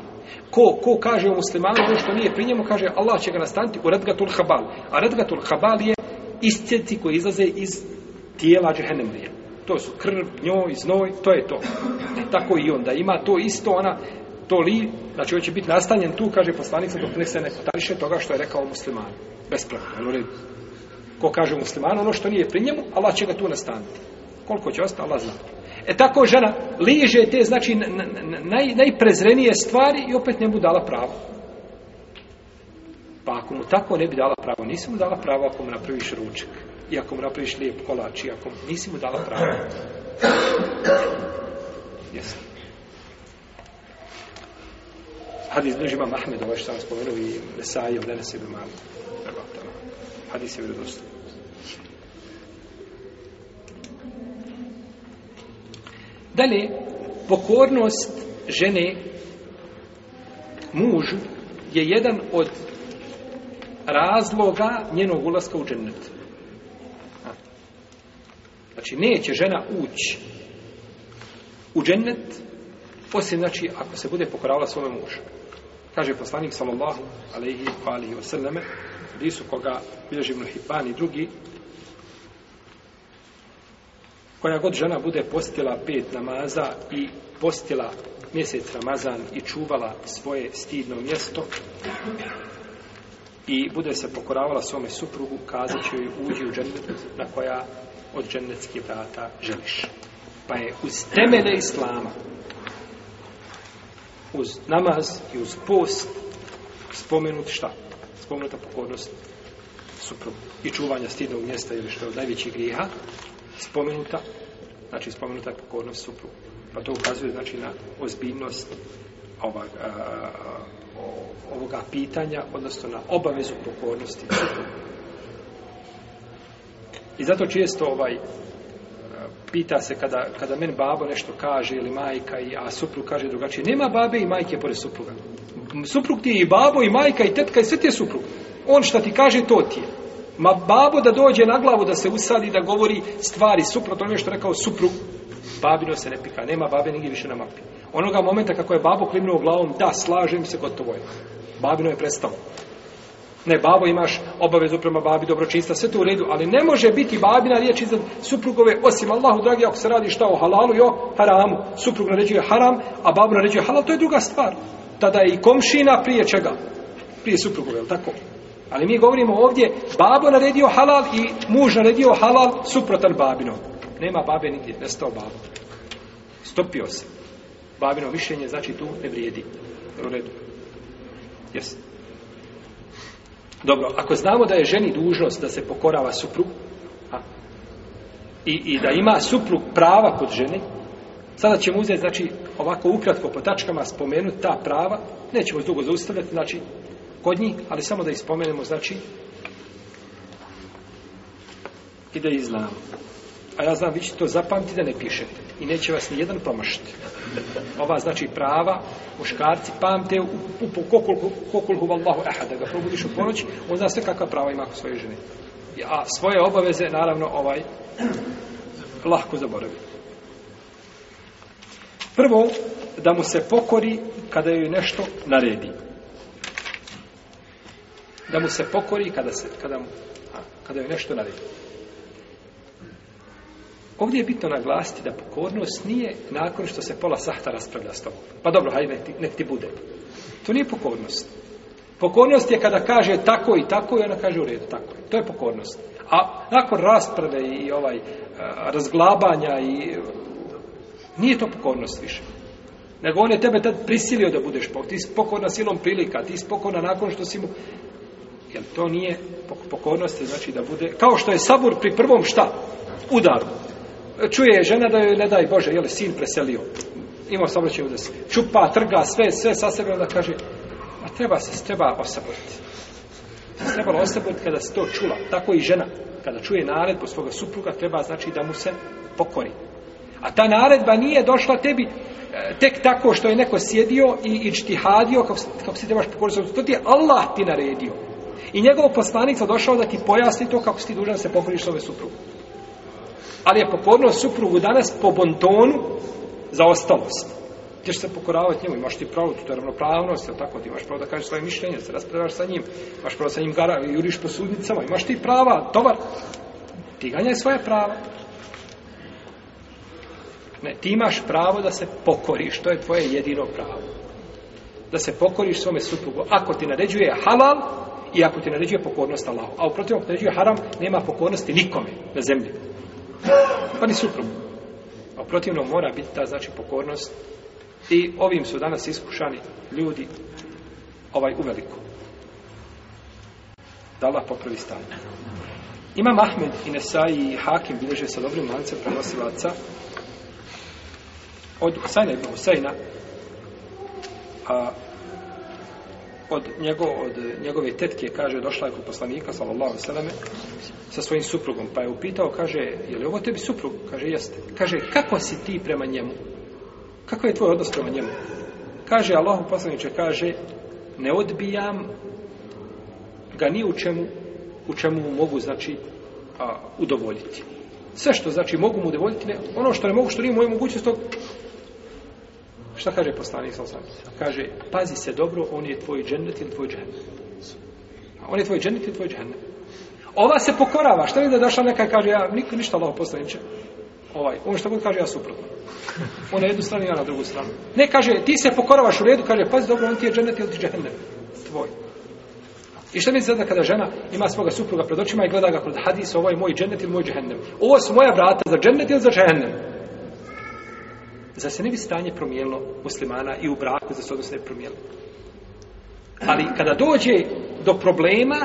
Ko, ko kaže o muslimanu, to ono što nije pri njemu, kaže Allah će ga nastaniti u redgatul habal. A redgatul habal je iscijeci koji izlaze iz tijela džehennemlija to su krv, njoj, znoj, to je to. E, tako i onda ima to isto, ona, to li, znači on će biti nastanjen tu, kaže poslanik, dok ne se ne potariše toga što je rekao musliman. Besplatno, ono redu. Ko kaže musliman, ono što nije pri njemu, Allah će ga tu nastaniti. Koliko će ostati, Allah zna. E tako žena liže te, znači, n, n, n, naj, najprezrenije stvari i opet ne mu dala pravo. Pa ako mu tako ne bi dala pravo, nisu mu dala pravo ako mu napraviš ručak i ako mu napraviš lijep kolač i ako nisi mu dala pravo. Jesi. Hadis bliži imam Ahmed, ovo ovaj što sam spomenuo i Nesaj, ovdje ne sebe mali. Hadis je vjerodostan. Dalje, pokornost žene mužu je jedan od razloga njenog ulaska u džennetu. Znači, neće žena ući u džennet, osim, znači, ako se bude pokorala svome mužu. Kaže poslanik, sallallahu alaihi wa alihi wa sallame, hadisu koga bilježi mnohi ban i drugi, koja god žena bude postila pet namaza i postila mjesec Ramazan i čuvala svoje stidno mjesto i bude se pokoravala svome suprugu, kazat će joj uđi u džennet na koja od džennetskih vrata želiš. Pa je uz temene Islama, uz namaz i uz post, spomenut šta? Spomenuta pokornost suprugu i čuvanja stidnog mjesta ili što je od najvećih griha, spomenuta, znači spomenuta pokornost suprugu. Pa to ukazuje znači na ozbiljnost ovog, a, ovoga pitanja, odnosno na obavezu pokornosti suprugu. I zato često ovaj pita se kada, kada men babo nešto kaže ili majka, i, a suprug kaže drugačije. Nema babe i majke pored supruga. Suprug ti je i babo i majka i tetka i sve ti je suprug. On šta ti kaže, to ti je. Ma babo da dođe na glavu, da se usadi, da govori stvari suprot, on je što rekao suprug, babino se ne pika. Nema babe nigdje više na mapi. Onoga momenta kako je babo klimnuo glavom, da, slažem se, gotovo je. Babino je prestao. Ne, babo imaš obavezu prema babi, dobročinstva, sve to u redu, ali ne može biti babina riječ iznad suprugove, osim Allahu, dragi, ako se radi šta o halalu, jo, haramu. Suprug naređuje haram, a babu naređuje halal, to je druga stvar. Tada je i komšina prije čega? Prije suprugove, je tako? Ali mi govorimo ovdje, babo naredio halal i muž naredio halal suprotan babinom. Nema babe nigdje, nestao babo. Stopio se. Babino mišljenje, znači tu ne vrijedi. U redu. Jesi. Dobro, ako znamo da je ženi dužnost da se pokorava suprugu, a, i, i da ima suprug prava kod žene, sada ćemo uzeti, znači, ovako ukratko po tačkama spomenuti ta prava, nećemo dugo zaustavljati, znači, kod njih, ali samo da ih spomenemo, znači, i da ih znamo a ja znam, vi ćete to zapamtiti da ne pišete i neće vas ni jedan promašiti. Ova znači prava, muškarci pamte u, u, u kokul, kokul Allahu ehad, da ga probudiš u ponoć, on zna sve kakva prava ima u svojoj ženi. A svoje obaveze, naravno, ovaj, lahko zaboravi. Prvo, da mu se pokori kada joj nešto naredi. Da mu se pokori kada, se, kada, mu, a, kada joj nešto naredi. Ovdje je bitno naglasiti da pokornost nije nakon što se pola sahta raspravlja s tobom. Pa dobro, hajde, nek ti, nek ti bude. To nije pokornost. Pokornost je kada kaže tako i tako i ona kaže u redu, tako je. To je pokornost. A nakon rasprave i ovaj razglabanja i nije to pokornost više. Nego on je tebe tad prisilio da budeš pokorn. Ti pokorna silom prilika, ti pokorna nakon što si mu... Jer to nije pokornost, znači da bude... Kao što je sabur pri prvom šta? Udaru čuje žena da joj ne daj Bože, jeli, sin preselio. Imao saobraćaj udes. Čupa, trga, sve, sve sa sebe, onda kaže, a treba se, treba osaboriti. Trebalo osaboriti kada se to čula. Tako i žena, kada čuje nared po svoga supruga, treba znači da mu se pokori. A ta naredba nije došla tebi e, tek tako što je neko sjedio i ičtihadio, kako, kako si trebaš pokoriti. To ti je Allah ti naredio. I njegov poslanica došao da ti pojasni to kako si ti dužan se pokoriš s ove suprugu ali je pokornao suprugu danas po bontonu za ostalost. Tiješ se pokoravati njemu, imaš ti pravo, tu je ravnopravnost, ili tako, ti imaš pravo da kažeš svoje mišljenje, se raspravaš sa njim, imaš pravo sa njim gara, juriš po sudnicama, imaš ti prava, tovar, ti ganjaj svoje prava. Ne, ti imaš pravo da se pokoriš, to je tvoje jedino pravo. Da se pokoriš svome suprugu. Ako ti naređuje halal, i ako ti naređuje pokornost Allah. A u protivom, ako ti naređuje haram, nema pokornosti nikome na zemlji pa ni suprugu. A protivno mora biti ta znači pokornost i ovim su danas iskušani ljudi ovaj u veliku. Da Allah popravi stanje. Imam Ahmed i Nesai i Hakim bilježe sa dobrim lancem prenosilaca od Husajna ibn Husajna a od, njego, od njegove tetke, kaže, došla je kod poslanika, sallallahu sallam, sa svojim suprugom, pa je upitao, kaže, je li ovo tebi suprug? Kaže, jeste. Kaže, kako si ti prema njemu? Kako je tvoj odnos prema njemu? Kaže, Allah poslaniče, kaže, ne odbijam ga ni u čemu, u čemu mogu, znači, a, udovoljiti. Sve što, znači, mogu mu udovoljiti, ne, ono što ne mogu, što nije moje mogućnost, to Šta kaže poslanik sa Kaže, pazi se dobro, on je tvoj džennet ili tvoj džennet. On je tvoj džennet ili tvoj džennet. Ova se pokorava, šta je da došla neka i kaže, ja niko ništa lovo poslaniče. Ovaj, on šta god kaže, ja suprotno. On na jednu stranu, ja na drugu stranu. Ne kaže, ti se pokoravaš u redu, kaže, pazi dobro, on ti je džennet ili ti džennet. Tvoj. I šta mi se zada kada žena ima svoga supruga pred očima i gleda ga kroz hadis, ovo je moj džennet ili moj džennet. Ovo su moja vrata za džennet ili za džennet za se ne bi stanje promijenilo muslimana i u braku za se odnos ne promijenilo. Ali kada dođe do problema,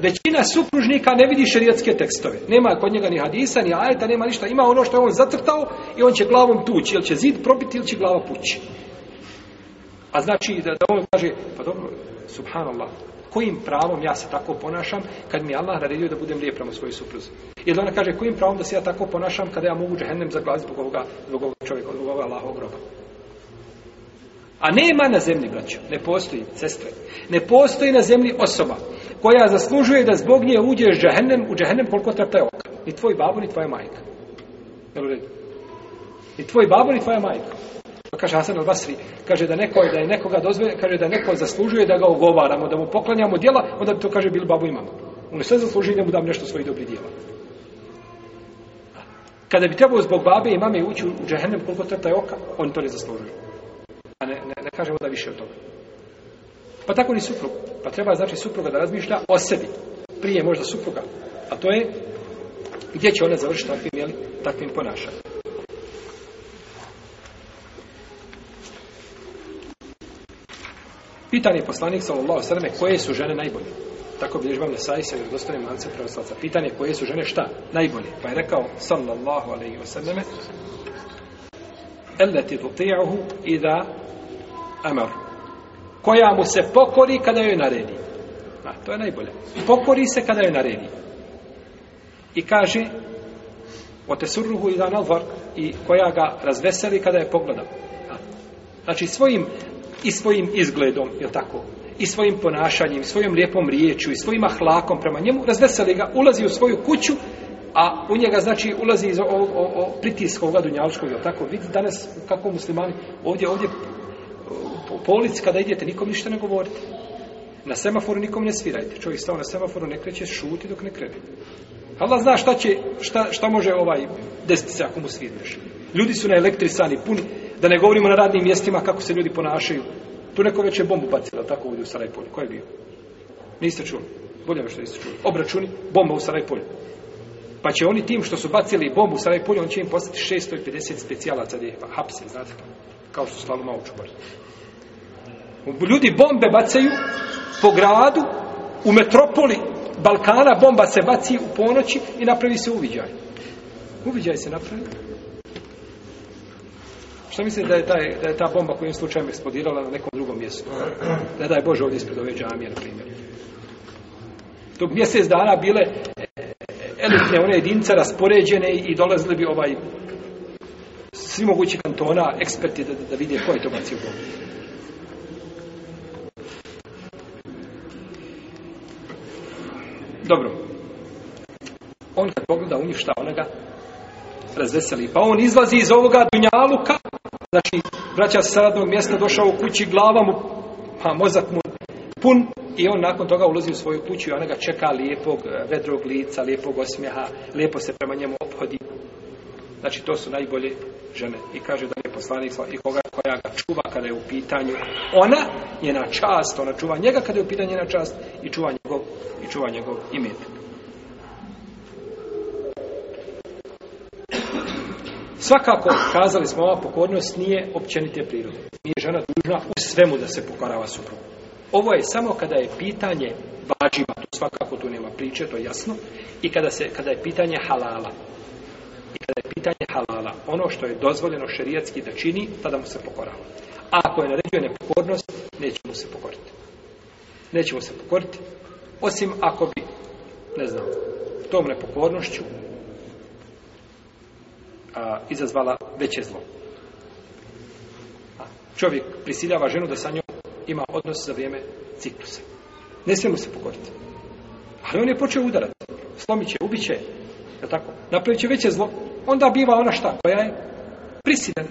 većina supružnika ne vidi šerijatske tekstove. Nema kod njega ni hadisa, ni ajeta, nema ništa. Ima ono što je on zacrtao i on će glavom tući. Ili će zid probiti ili će glava pući. A znači da, da on kaže, pa dobro, subhanallah, kojim pravom ja se tako ponašam kad mi Allah naredio da budem lijep prema svojoj supruzi. I ona kaže kojim pravom da se ja tako ponašam kada ja mogu džehennem zaglaziti zbog ovoga, zbog ovoga čovjeka, zbog ovoga Allahog groba. A nema na zemlji, braćo, ne postoji, sestre, ne postoji na zemlji osoba koja zaslužuje da zbog nje uđeš džehennem, u džehennem koliko trpe oka. Ni tvoj babo, ni tvoja majka. Jel u redu? Ni tvoj babo, ni tvoja majka kaže Hasan al Basri, kaže da neko da je nekoga dozvoljeno, kaže da neko zaslužuje da ga ogovaramo, da mu poklanjamo djela, onda bi to kaže bil babu i mama. On sve zaslužuje da mu dam nešto svojih dobrih djela. Kada bi trebao zbog babe i mame ući u džehennem koliko trta je oka, on to ne zaslužuje. A ne, ne, ne kažemo da više od toga. Pa tako ni suprug. Pa treba znači supruga da razmišlja o sebi. Prije možda supruga. A to je gdje će ona završiti takvim, jeli, takvim ponašanjem. Pitan je poslanik sallallahu alejhi ve koje su žene najbolje. Tako bilježba ne saji se jer dostane lance pravoslavca. Pitanje koje su žene šta? Najbolje. Pa je rekao sallallahu alaihi wa sallame Elleti tuti'ahu ida amar. Koja mu se pokori kada joj naredi. Na, to je najbolje. Pokori se kada joj naredi. I kaže o tesurruhu ida nalvar i koja ga razveseli kada je pogleda. Znači svojim i svojim izgledom, je tako? I svojim ponašanjem, svojom lijepom riječu, i svojim ahlakom prema njemu, razveseli ga, ulazi u svoju kuću, a u njega, znači, ulazi iz ovog pritiska ovoga Dunjalučkog, je tako? Vidite danas kako muslimani, ovdje, ovdje, e, po, po ulici kada idete, nikom ništa ne govorite. Na semaforu nikom ne svirajte. Čovjek stao na semaforu, ne kreće, šuti dok ne krene. Allah zna šta će, šta, šta može ovaj desiti se ako mu svirneš. Ljudi su na elektrisani, puni, da ne govorimo na radnim mjestima kako se ljudi ponašaju. Tu neko već je bombu bacila, tako ovdje u Sarajpolju. Ko je bio? Niste čuli. Bolje me što niste čuli. Obračuni, bomba u Sarajpolju. Pa će oni tim što su bacili bombu u Sarajpolju, on će im postati 650 specijalaca gdje pa, hapse, znate pa, kao što slavno malo čupali. Ljudi bombe bacaju po gradu, u metropoli Balkana, bomba se baci u ponoći i napravi se uviđaj. Uviđaj se napravi. Šta mislite da je, taj, da je ta bomba kojim slučajem eksplodirala na nekom drugom mjestu? Ne daj Bože ovdje ispred ove džamije, na primjer. Dok mjesec dana bile elitne one jedinice raspoređene i dolazili bi ovaj svi mogući kantona, eksperti da, da vidje koji to bacio bombu. Dobro. On kad pogleda u njih šta onega razveseli. Pa on izlazi iz ovoga dunjaluka znači, vraća se sadnog mjesta, došao u kući, glava mu, pa mozak mu pun, i on nakon toga ulazi u svoju kuću i ona ga čeka lijepog e, vedrog lica, lijepog osmjeha, lijepo se prema njemu obhodi. Znači, to su najbolje žene. I kaže da je poslanik i koga koja ga čuva kada je u pitanju ona, njena čast, ona čuva njega kada je u pitanju njena čast i čuva njegov, i čuva njegov imetak. Svakako, kazali smo, ova pokornost nije općenite prirode. Nije žena dužna u svemu da se pokorava suprugu. Ovo je samo kada je pitanje važiva, tu svakako tu nema priče, to je jasno, i kada, se, kada je pitanje halala. I kada je pitanje halala, ono što je dozvoljeno šerijatski da čini, tada mu se pokorava. A ako je naredio nepokornost, neće mu se pokoriti. Neće mu se pokoriti, osim ako bi, ne znam, tom nepokornošću a, izazvala veće zlo. Čovjek prisiljava ženu da sa njom ima odnos za vrijeme ciklusa. Ne smijemo se pogoditi. Ali on je počeo udarati. Slomit će, ubit će, je tako? Napravit će veće zlo. Onda biva ona šta? Koja je prisiljen.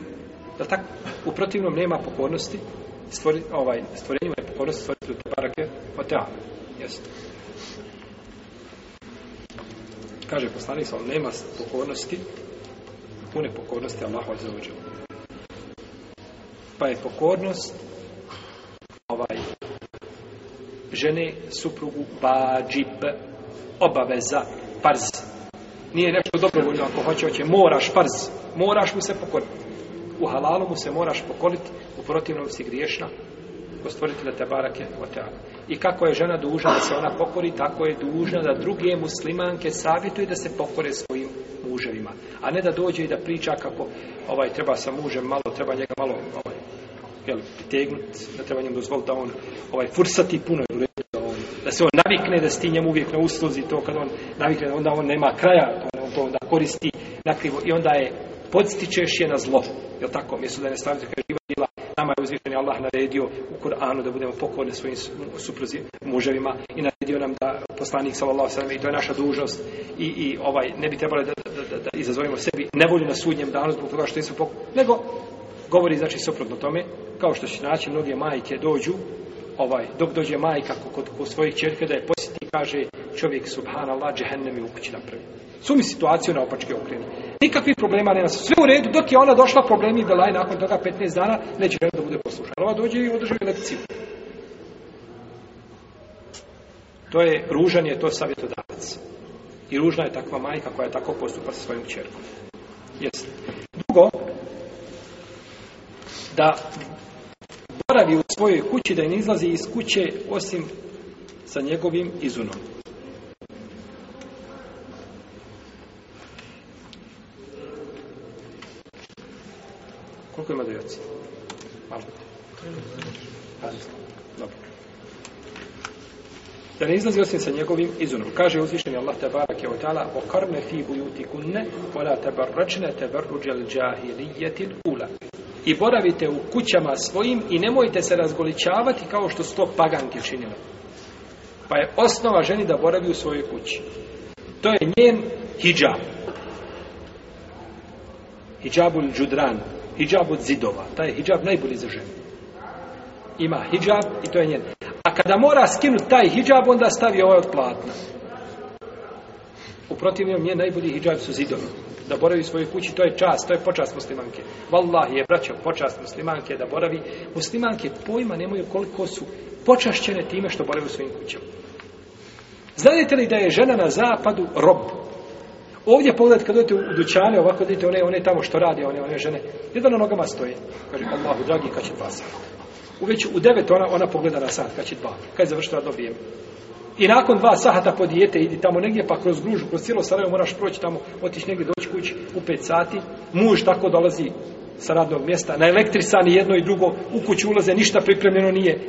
Je tako? U protivnom nema pokornosti. Stvori, ovaj, stvorenjima je pokornost stvoriti u te barake. O te Jeste. Kaže poslanik, nema pokornosti pune pokornosti Allahu Azza wa Jalla. Pa je pokornost ovaj žene, suprugu, bađib, obaveza, parz. Nije nešto dobrovoljno, ako hoće, hoće, moraš parz, moraš mu se pokoriti. U halalu mu se moraš pokoriti, u protivnom si griješna, ko stvoritelja te barake, o I kako je žena dužna da se ona pokori, tako je dužna da druge muslimanke savjetuje da se pokore svoj a ne da dođe i da priča kako ovaj treba sa mužem malo, treba njega malo ovaj, jel, pitegnut, da treba njemu dozvoliti da on ovaj, fursati puno, da, on, da se on navikne, da stinje mu uvijek na usluzi, to kad on navikne, onda on nema kraja, on, on to onda koristi nakrivo i onda je podstičeš je na zlo, je tako, mjesto da ne stavite kao živa djela, nama je uzvišen Allah naredio u Kur'anu da budemo pokorni svojim suprozi muževima i naredio nam da poslanik sallallahu alejhi ve sellem i to je naša dužnost i i ovaj ne bi trebalo da da, da izazovimo sebi nevolju na sudnjem danu zbog toga što nismo pokupili. Nego, govori znači suprotno tome, kao što će naći mnoge majke dođu, ovaj, dok dođe majka kod, kod, kod svojih čerke da je posjeti, kaže čovjek subhanallah, džehennem je ukući napravi. Su mi situaciju na opačke okrene. Nikakvi problema nema sve u redu, dok je ona došla problemi da laj nakon toga 15 dana, neće da bude poslušana. Ova dođe i održuje lekciju. To je ružan je to savjetodavac. I ružna je takva majka koja je tako postupa sa svojim čerkom. Jeste. Drugo, da boravi u svojoj kući, da ne izlazi iz kuće osim sa njegovim izunom. Koliko ima dojaci? Malo. Pazi se da ne izlazi osim sa njegovim izunom. Kaže uzvišeni Allah tabarak je otala o karne fi bujuti kunne ola tabarračne tabarruđel džahilijetil ula. I boravite u kućama svojim i nemojte se razgoličavati kao što sto paganki činile. Pa je osnova ženi da boravi u svojoj kući. To je njen hijab. Hijabul džudran. Hijab od zidova. Taj je hijab najbolji za ženu. Ima hijab i to je njen kada mora skinuti taj hijab, onda stavi ovaj od platna. Uprotiv njom, nije najbolji hijab su zidovi. Da boravi u svojoj kući, to je čast, to je počast muslimanke. Wallahi je braćo, počast muslimanke da boravi. Muslimanke pojma nemaju koliko su počašćene time što boravi u svojim kućama. Znate li da je žena na zapadu rob? Ovdje pogled kad dojete u dućane, ovako dojete one, one tamo što radi, one, one žene, jedan na nogama stoje. Kaže, Allahu, dragi, kad će pasati? U već u devet ona, ona pogleda na sat, kada će dva. Kada je završila, dobijem. I nakon dva sahata po dijete, idi tamo negdje, pa kroz gružu, kroz cijelo Sarajevo moraš proći tamo, otiš negdje doći kući u pet sati. Muž tako dolazi sa radnog mjesta, na elektrisani jedno i drugo, u kuću ulaze, ništa pripremljeno nije.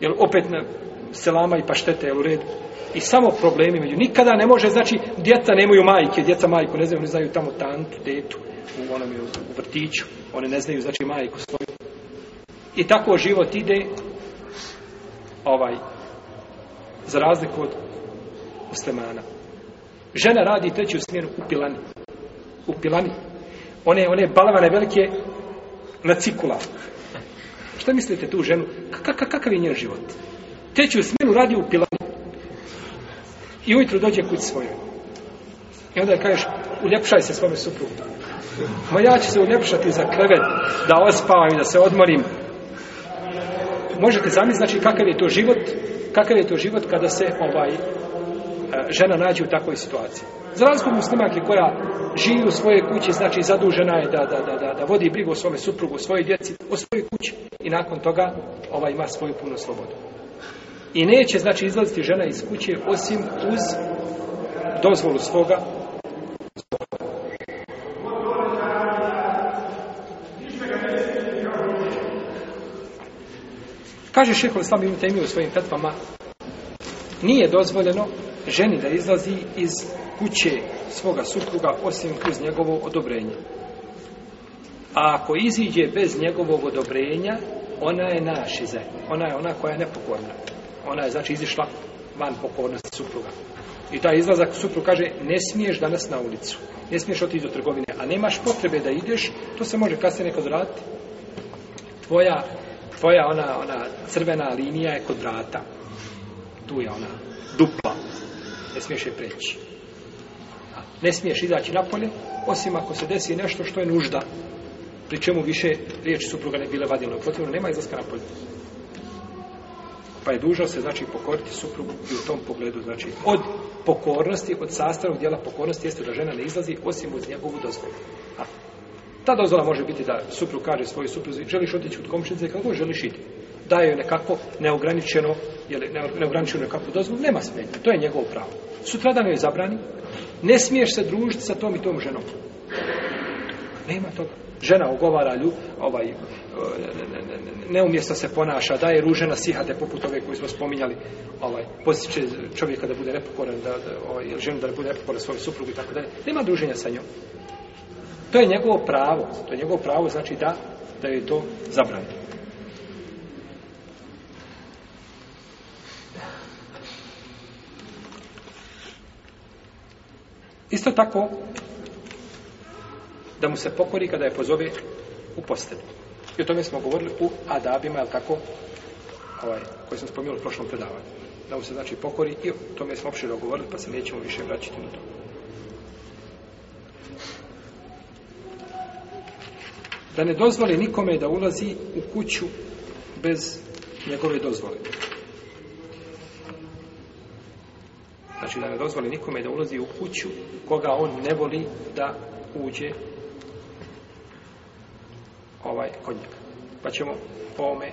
Jer opet na selama i paštete, jel u redu. I samo problemi među, nikada ne može, znači, djeca nemaju majke, djeca majku, ne znaju, oni znaju tamo tantu, detu, u onom je u vrtiću, one ne znaju, znači, majku svoju. I tako život ide ovaj za razliku od muslimana. Žena radi treću smjeru u pilani. U pilani. One, one balavane velike na cikula. Šta mislite tu ženu? K kakav je njen život? Treću smjeru radi u pilani. I ujutru dođe kući svojoj. I onda je kažeš, uljepšaj se svome suprugu. Ma ja ću se uljepšati za krevet, da ospavam i da se odmorim možete zamisliti znači kakav je to život, kakav je to život kada se ovaj e, žena nađe u takvoj situaciji. Za razliku muslimanke koja živi u svojoj kući, znači zadužena je da, da, da, da, da vodi brigu o svome suprugu, o svojoj djeci, o svojoj kući i nakon toga ova ima svoju punu slobodu. I neće, znači, izlaziti žena iz kuće osim uz dozvolu svoga Kaže šehol Islam ibn Taymi u svojim petvama, nije dozvoljeno ženi da izlazi iz kuće svoga supruga osim uz njegovo odobrenje. A ako iziđe bez njegovog odobrenja, ona je naši zem. Ona je ona koja je nepokorna. Ona je znači izišla van pokornosti supruga. I taj izlazak suprug kaže, ne smiješ danas na ulicu. Ne smiješ otići do trgovine. A nemaš potrebe da ideš, to se može kasnije nekad raditi. Tvoja tvoja ona, ona crvena linija je kod vrata. Tu je ona dupla. Ne smiješ je preći. Ne smiješ izaći napolje, osim ako se desi nešto što je nužda. Pri čemu više riječi supruga ne bile vadilo potrebno, nema izlaska napolje. Pa je dužao se, znači, pokoriti suprugu i u tom pogledu, znači, od pokornosti, od sastavnog dijela pokornosti, jeste da žena ne izlazi, osim uz njegovu dozvolu. A, Ta dozvola može biti da supru kaže svoju supruzi, želiš otići kod komšnice, kako želiš iti? Daje joj nekakvo neograničeno, jel, neograničeno nekakvo dozvolu, nema smetnje, to je njegovo pravo. Sutradan joj zabrani, ne smiješ se družiti sa tom i tom ženom. Nema toga. Žena ugovara lju, ovaj, e, neumjesto ne, ne, ne, ne se ponaša, daje ružena sihate poput ove koji smo spominjali, ovaj, posjeće čovjeka da bude repokoran, da, da, ovaj, ženu da bude repokoran svoj suprugu i tako dalje. Nema druženja sa njom. To je njegovo pravo. To je njegovo pravo znači da, da je to zabranjeno. Isto tako da mu se pokori kada je pozove u postelju. I o tome smo govorili u adabima, je tako, ovaj, koje sam spomenuli u prošlom predavanju. Da mu se znači pokori i o tome smo opšte govorili, pa se nećemo više vraćati na to. da ne dozvoli nikome da ulazi u kuću bez njegove dozvole. Znači da ne dozvoli nikome da ulazi u kuću koga on ne voli da uđe ovaj konjak. Pa ćemo po ome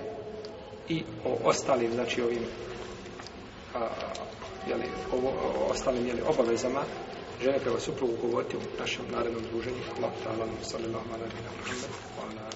i o ostalim, znači ovim a, jeli, ovo, o ostalim jeli, obavezama žene prema suprugu govoriti u našem narednom druženju. Allah ta'ala, sallallahu alaihi wa sallam,